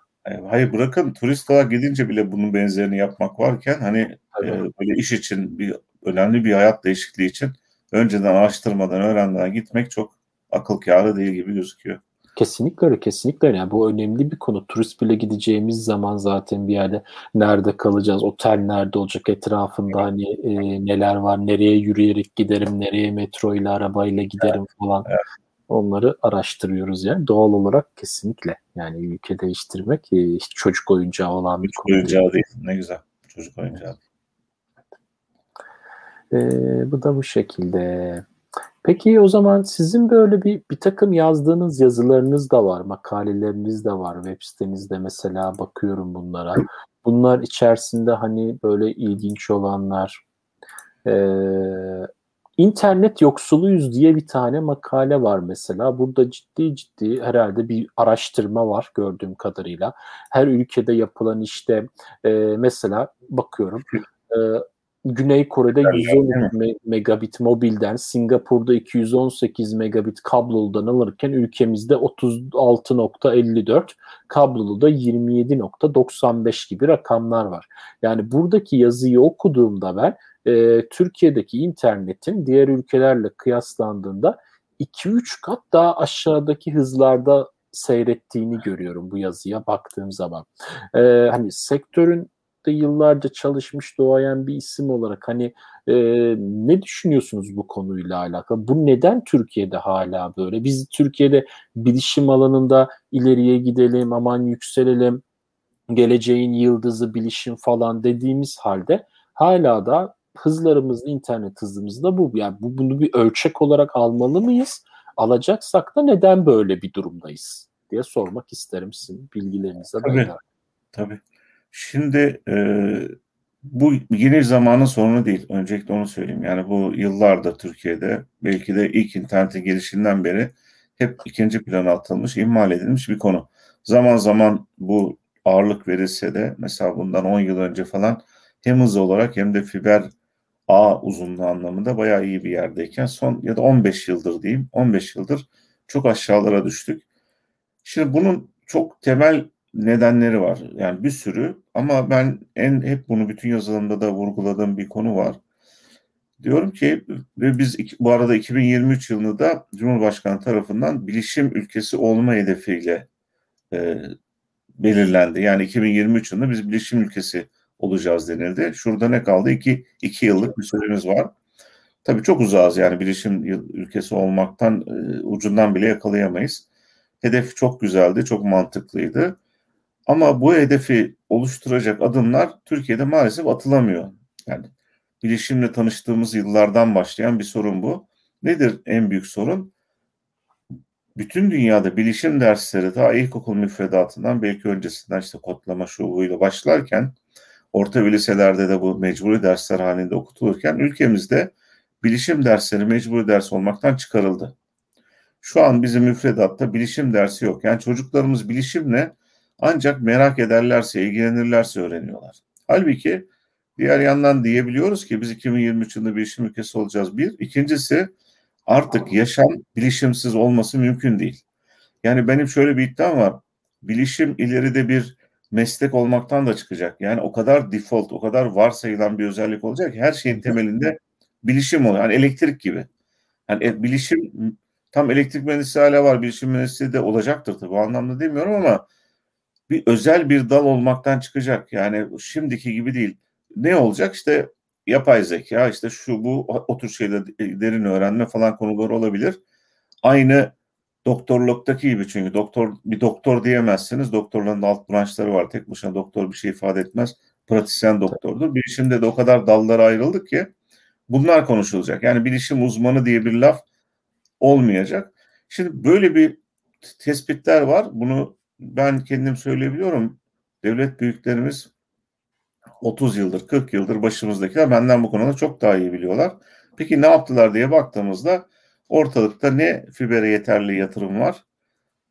Hayır bırakın turist olarak gidince bile bunun benzerini yapmak varken hani e, böyle iş için bir önemli bir hayat değişikliği için önceden araştırmadan, öğrenmeden gitmek çok akıl kârı değil gibi gözüküyor. Kesinlikle öyle, kesinlikle öyle. Yani bu önemli bir konu. Turist bile gideceğimiz zaman zaten bir yerde nerede kalacağız, otel nerede olacak, etrafında hani e, neler var, nereye yürüyerek giderim, nereye metro ile arabayla giderim evet, falan. Evet. Onları araştırıyoruz yani. Doğal olarak kesinlikle. Yani ülke değiştirmek e, çocuk oyuncağı olan bir konu. Çocuk oyuncağı değil. Ne güzel. Çocuk oyuncağı. E, bu da bu şekilde. Peki o zaman sizin böyle bir bir takım yazdığınız yazılarınız da var, makaleleriniz de var web sitenizde mesela bakıyorum bunlara. Bunlar içerisinde hani böyle ilginç olanlar e, internet yoksuluyuz diye bir tane makale var mesela. Burada ciddi ciddi herhalde bir araştırma var gördüğüm kadarıyla. Her ülkede yapılan işte e, mesela bakıyorum e, Güney Kore'de 112 megabit mobilden, Singapur'da 218 megabit kabloludan alırken ülkemizde 36.54, kablolu da 27.95 gibi rakamlar var. Yani buradaki yazıyı okuduğumda ben e, Türkiye'deki internetin diğer ülkelerle kıyaslandığında 2-3 kat daha aşağıdaki hızlarda seyrettiğini görüyorum bu yazıya baktığım zaman. E, hani sektörün de yıllarca çalışmış doğayan bir isim olarak hani e, ne düşünüyorsunuz bu konuyla alakalı? Bu neden Türkiye'de hala böyle? Biz Türkiye'de bilişim alanında ileriye gidelim, aman yükselelim, geleceğin yıldızı bilişim falan dediğimiz halde hala da hızlarımız, internet hızımız da bu. Yani bu, bunu bir ölçek olarak almalı mıyız? Alacaksak da neden böyle bir durumdayız diye sormak isterim sizin bilgilerinize. Tabii, tabii. Şimdi e, bu yeni zamanın sorunu değil. Öncelikle onu söyleyeyim. Yani bu yıllardır Türkiye'de belki de ilk internetin gelişinden beri hep ikinci plana atılmış, ihmal edilmiş bir konu. Zaman zaman bu ağırlık verilse de mesela bundan 10 yıl önce falan hem hız olarak hem de fiber ağ uzunluğu anlamında bayağı iyi bir yerdeyken son ya da 15 yıldır diyeyim 15 yıldır çok aşağılara düştük. Şimdi bunun çok temel nedenleri var. Yani bir sürü ama ben en hep bunu bütün yazılarımda da vurguladığım bir konu var. Diyorum ki ve biz bu arada 2023 yılında da Cumhurbaşkanı tarafından bilişim ülkesi olma hedefiyle e, belirlendi. Yani 2023 yılında biz bilişim ülkesi olacağız denildi. Şurada ne kaldı? İki, iki yıllık bir süremiz var. Tabii çok uzağız yani bilişim ülkesi olmaktan e, ucundan bile yakalayamayız. Hedef çok güzeldi, çok mantıklıydı. Ama bu hedefi oluşturacak adımlar Türkiye'de maalesef atılamıyor. Yani bilişimle tanıştığımız yıllardan başlayan bir sorun bu. Nedir en büyük sorun? Bütün dünyada bilişim dersleri ta ilkokul müfredatından belki öncesinden işte kodlama şubuyla başlarken orta ve liselerde de bu mecburi dersler halinde okutulurken ülkemizde bilişim dersleri mecburi ders olmaktan çıkarıldı. Şu an bizim müfredatta bilişim dersi yok. Yani çocuklarımız bilişimle ancak merak ederlerse, ilgilenirlerse öğreniyorlar. Halbuki diğer yandan diyebiliyoruz ki biz 2023 yılında bilişim ülkesi olacağız. Bir. ikincisi artık yaşam bilişimsiz olması mümkün değil. Yani benim şöyle bir iddiam var. Bilişim ileride bir meslek olmaktan da çıkacak. Yani o kadar default, o kadar varsayılan bir özellik olacak ki her şeyin temelinde bilişim oluyor. Yani elektrik gibi. Yani e, bilişim tam elektrik mühendisi hala var. Bilişim mühendisi de olacaktır tabii. Bu anlamda demiyorum ama bir özel bir dal olmaktan çıkacak. Yani şimdiki gibi değil. Ne olacak? İşte yapay zeka, işte şu bu o tür şeyler derin öğrenme falan konuları olabilir. Aynı doktorluktaki gibi çünkü doktor bir doktor diyemezsiniz. Doktorların alt branşları var. Tek başına doktor bir şey ifade etmez. Pratisyen doktordur. Bilişimde de o kadar dallara ayrıldık ki bunlar konuşulacak. Yani bilişim uzmanı diye bir laf olmayacak. Şimdi böyle bir tespitler var. Bunu ben kendim söyleyebiliyorum. Devlet büyüklerimiz 30 yıldır, 40 yıldır başımızdakiler benden bu konuda çok daha iyi biliyorlar. Peki ne yaptılar diye baktığımızda ortalıkta ne fibere yeterli yatırım var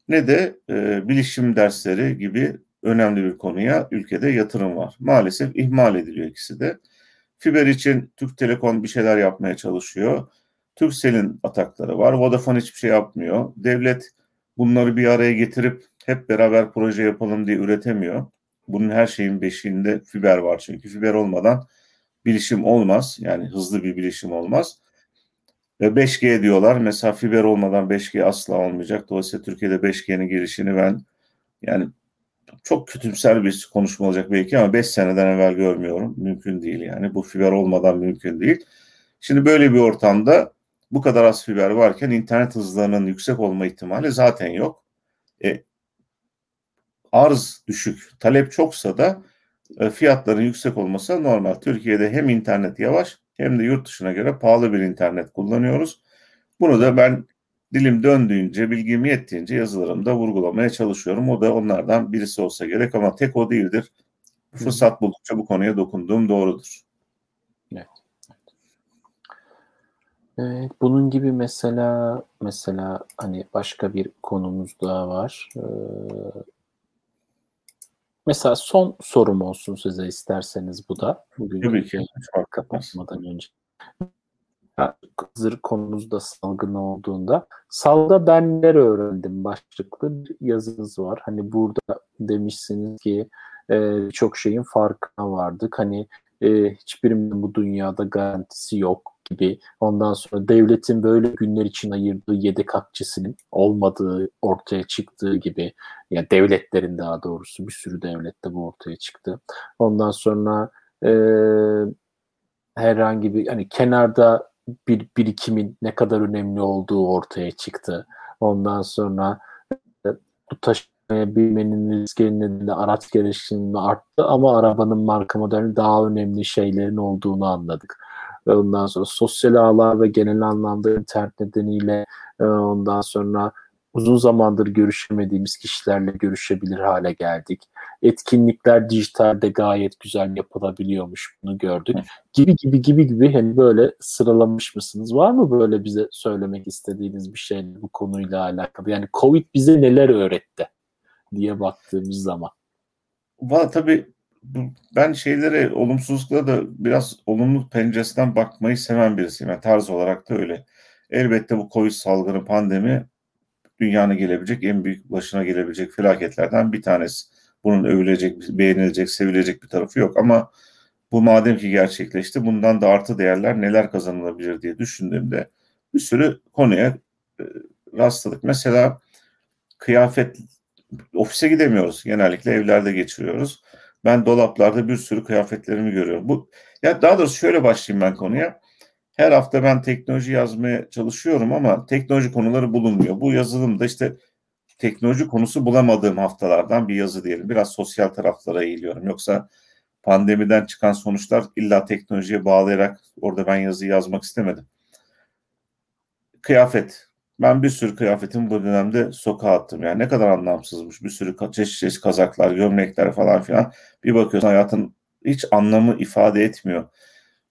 ne de e, bilişim dersleri gibi önemli bir konuya ülkede yatırım var. Maalesef ihmal ediliyor ikisi de. Fiber için Türk Telekom bir şeyler yapmaya çalışıyor. Turkcell'in atakları var. Vodafone hiçbir şey yapmıyor. Devlet bunları bir araya getirip hep beraber proje yapalım diye üretemiyor. Bunun her şeyin beşiğinde fiber var çünkü fiber olmadan bilişim olmaz. Yani hızlı bir bilişim olmaz. Ve 5G diyorlar. Mesela fiber olmadan 5G asla olmayacak. Dolayısıyla Türkiye'de 5G'nin girişini ben yani çok kötümser bir konuşma olacak belki ama 5 seneden evvel görmüyorum. Mümkün değil yani. Bu fiber olmadan mümkün değil. Şimdi böyle bir ortamda bu kadar az fiber varken internet hızlarının yüksek olma ihtimali zaten yok. E, arz düşük, talep çoksa da e, fiyatların yüksek olması normal. Türkiye'de hem internet yavaş hem de yurt dışına göre pahalı bir internet kullanıyoruz. Bunu da ben dilim döndüğünce, bilgim yettiğince yazılarımda vurgulamaya çalışıyorum. O da onlardan birisi olsa gerek ama tek o değildir. Fırsat buldukça bu konuya dokunduğum doğrudur. Evet. Evet, bunun gibi mesela mesela hani başka bir konumuz daha var. Ee, mesela son sorum olsun size isterseniz bu da. Bugün Tabii ki. Kapatmadan önce. Hazır konumuzda salgın olduğunda salda ben neler öğrendim başlıklı bir yazınız var. Hani burada demişsiniz ki e, çok şeyin farkına vardık. Hani e, hiçbirinin bu dünyada garantisi yok gibi. Ondan sonra devletin böyle günler için ayırdığı yedek akçesinin olmadığı ortaya çıktığı gibi. Yani devletlerin daha doğrusu bir sürü devlette bu ortaya çıktı. Ondan sonra e, herhangi bir hani kenarda bir birikimin ne kadar önemli olduğu ortaya çıktı. Ondan sonra e, bu taşımayabilmenin riski nedeniyle araç gereksinimi arttı ama arabanın marka modeli daha önemli şeylerin olduğunu anladık. Ondan sonra sosyal ağlar ve genel anlamda internet nedeniyle e, ondan sonra uzun zamandır görüşemediğimiz kişilerle görüşebilir hale geldik. Etkinlikler dijitalde gayet güzel yapılabiliyormuş bunu gördük. Gibi gibi gibi gibi hani böyle sıralamış mısınız? Var mı böyle bize söylemek istediğiniz bir şey bu konuyla alakalı? Yani Covid bize neler öğretti diye baktığımız zaman. Valla tabii ben şeylere olumsuzlukla da biraz olumlu penceresinden bakmayı seven birisiyim. Yani tarz olarak da öyle. Elbette bu Covid salgını pandemi dünyanın gelebilecek en büyük başına gelebilecek felaketlerden bir tanesi. Bunun övülecek, beğenilecek, sevilecek bir tarafı yok ama bu madem ki gerçekleşti bundan da artı değerler neler kazanılabilir diye düşündüğümde bir sürü konuya e, rastladık. Mesela kıyafet ofise gidemiyoruz. Genellikle evlerde geçiriyoruz. Ben dolaplarda bir sürü kıyafetlerimi görüyorum. Bu ya daha doğrusu şöyle başlayayım ben konuya. Her hafta ben teknoloji yazmaya çalışıyorum ama teknoloji konuları bulunmuyor. Bu yazılımda işte teknoloji konusu bulamadığım haftalardan bir yazı diyelim. Biraz sosyal taraflara eğiliyorum. Yoksa pandemiden çıkan sonuçlar illa teknolojiye bağlayarak orada ben yazı yazmak istemedim. Kıyafet. Ben bir sürü kıyafetimi bu dönemde sokağa attım. Yani ne kadar anlamsızmış. Bir sürü çeşit çeşit kazaklar, gömlekler falan filan. Bir bakıyorsun hayatın hiç anlamı ifade etmiyor.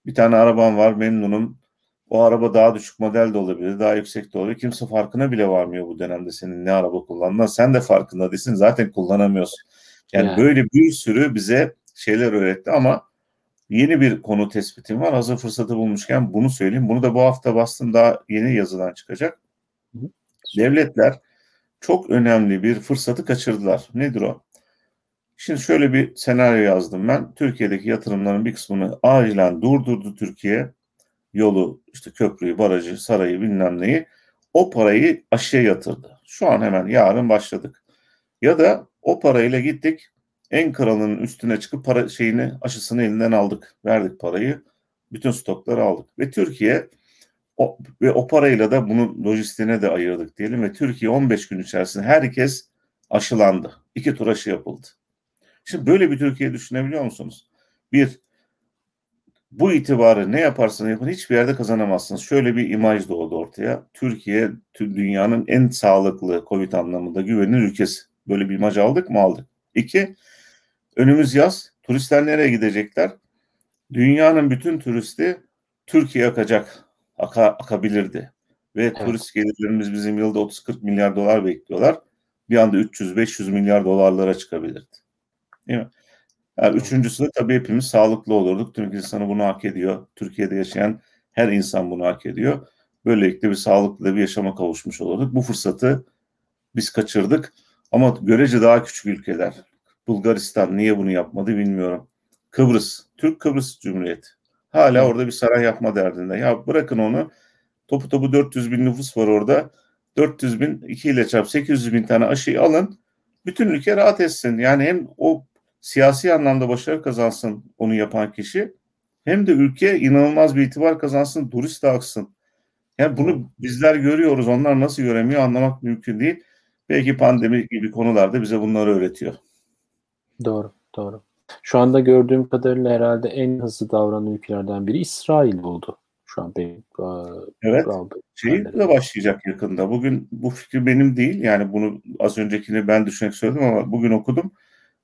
Bir tane arabam var memnunum. O araba daha düşük model de olabilir, daha yüksek de olabilir. Kimse farkına bile varmıyor bu dönemde senin ne araba kullandığından. Sen de farkında değilsin. Zaten kullanamıyorsun. Yani, yani böyle bir sürü bize şeyler öğretti ama yeni bir konu tespitim var. Hazır fırsatı bulmuşken bunu söyleyeyim. Bunu da bu hafta bastım. Daha yeni yazıdan çıkacak. Devletler çok önemli bir fırsatı kaçırdılar. Nedir o? Şimdi şöyle bir senaryo yazdım ben. Türkiye'deki yatırımların bir kısmını acilen durdurdu Türkiye. Yolu, işte köprüyü, barajı, sarayı bilmem neyi. O parayı aşıya yatırdı. Şu an hemen yarın başladık. Ya da o parayla gittik en kralının üstüne çıkıp para şeyini aşısını elinden aldık. Verdik parayı. Bütün stokları aldık. Ve Türkiye o, ve o parayla da bunu lojistiğine de ayırdık diyelim ve Türkiye 15 gün içerisinde herkes aşılandı. İki tur aşı yapıldı. Şimdi böyle bir Türkiye düşünebiliyor musunuz? Bir, bu itibarı ne yaparsanız yapın hiçbir yerde kazanamazsınız. Şöyle bir imaj doğdu ortaya. Türkiye dünyanın en sağlıklı Covid anlamında güvenilir ülkesi. Böyle bir imaj aldık mı aldık. İki, önümüz yaz. Turistler nereye gidecekler? Dünyanın bütün turisti Türkiye akacak aka, akabilirdi. Ve evet. turist gelirlerimiz bizim yılda 30-40 milyar dolar bekliyorlar. Bir anda 300-500 milyar dolarlara çıkabilirdi. Değil mi? Yani üçüncüsü de tabii hepimiz sağlıklı olurduk. Türk insanı bunu hak ediyor. Türkiye'de yaşayan her insan bunu hak ediyor. Böylelikle bir sağlıklı bir yaşama kavuşmuş olurduk. Bu fırsatı biz kaçırdık. Ama görece daha küçük ülkeler. Bulgaristan niye bunu yapmadı bilmiyorum. Kıbrıs, Türk Kıbrıs Cumhuriyeti. Hala orada bir saray yapma derdinde. Ya bırakın onu. Topu topu 400 bin nüfus var orada. 400 bin 2 ile çarp 800 bin tane aşıyı alın. Bütün ülke rahat etsin. Yani hem o siyasi anlamda başarı kazansın onu yapan kişi hem de ülke inanılmaz bir itibar kazansın, turist de aksın. Yani bunu bizler görüyoruz. Onlar nasıl göremiyor anlamak mümkün değil. Belki pandemi gibi konularda bize bunları öğretiyor. Doğru, doğru. Şu anda gördüğüm kadarıyla herhalde en hızlı davranan ülkelerden biri İsrail oldu. Şu an benim Evet. Şey de başlayacak yakında. Bugün bu fikir benim değil. Yani bunu az öncekini ben düşünerek söyledim ama bugün okudum.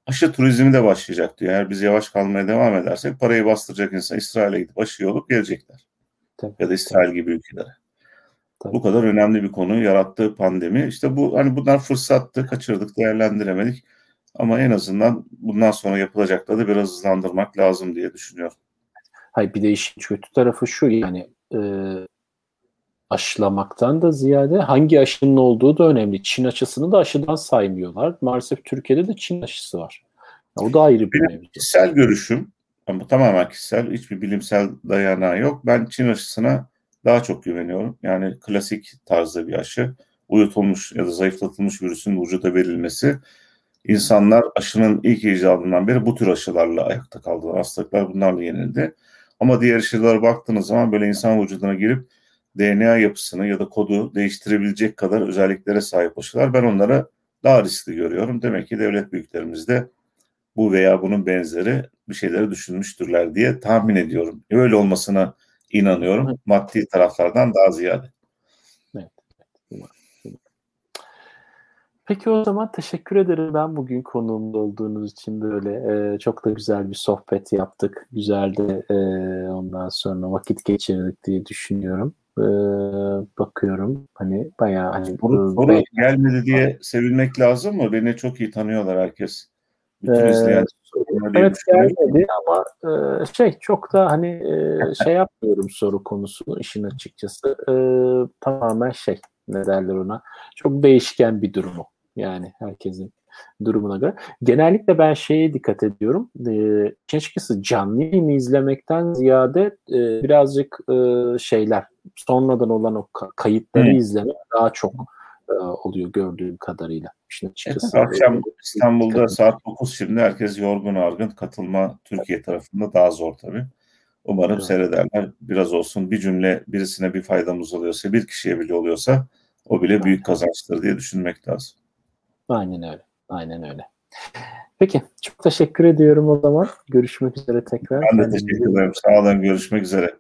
Aşı turizmi de başlayacak diyor. Eğer biz yavaş kalmaya devam edersek parayı bastıracak insan İsrail'e gidip aşı olup gelecekler. Tabii, ya da İsrail gibi ülkelere. Tabii. Bu kadar önemli bir konu yarattığı pandemi. İşte bu hani bunlar fırsattı, kaçırdık, değerlendiremedik. Ama en azından bundan sonra yapılacakları biraz hızlandırmak lazım diye düşünüyorum. Hayır bir de işin kötü tarafı şu yani e, aşılamaktan da ziyade hangi aşının olduğu da önemli. Çin aşısını da aşıdan saymıyorlar. Maalesef Türkiye'de de Çin aşısı var. O da ayrı bir Benim kişisel görüşüm ama tamamen kişisel hiçbir bilimsel dayanağı yok. Ben Çin aşısına daha çok güveniyorum. Yani klasik tarzda bir aşı. Uyutulmuş ya da zayıflatılmış virüsün vücuda verilmesi. İnsanlar aşının ilk icadından beri bu tür aşılarla ayakta kaldılar. Hastalıklar bunlarla yenildi. Ama diğer aşılara baktığınız zaman böyle insan vücuduna girip DNA yapısını ya da kodu değiştirebilecek kadar özelliklere sahip aşılar. Ben onları daha riskli görüyorum. Demek ki devlet büyüklerimiz de bu veya bunun benzeri bir şeyleri düşünmüştürler diye tahmin ediyorum. Öyle olmasına inanıyorum. Maddi taraflardan daha ziyade. Evet. Peki o zaman teşekkür ederim ben bugün konuğumda olduğunuz için böyle e, çok da güzel bir sohbet yaptık. Güzel de e, ondan sonra vakit geçirdik diye düşünüyorum. E, bakıyorum hani bayağı hani soru, soru be- gelmedi diye sevinmek lazım mı? Beni çok iyi tanıyorlar herkes. Bütün izleyen Evet gelmedi ama e, şey çok da hani e, şey yapmıyorum soru konusunu işin açıkçası. E, tamamen şey ne derler ona çok değişken bir durumu. Yani herkesin durumuna göre. Genellikle ben şeye dikkat ediyorum. E, açıkçası canlı yayını izlemekten ziyade e, birazcık e, şeyler sonradan olan o kayıtları hmm. izlemek daha çok e, oluyor gördüğüm kadarıyla. İşte açıkçası, evet, akşam İstanbul'da saat 9 şimdi herkes yorgun argın katılma Türkiye tarafında daha zor tabii. Umarım evet. seyrederler. Biraz olsun bir cümle birisine bir faydamız oluyorsa, bir kişiye bile oluyorsa o bile büyük kazançtır diye düşünmek lazım. Aynen öyle. Aynen öyle. Peki. Çok teşekkür ediyorum o zaman. Görüşmek üzere tekrar. Ben de teşekkür ederim. Sağ olun. Görüşmek üzere.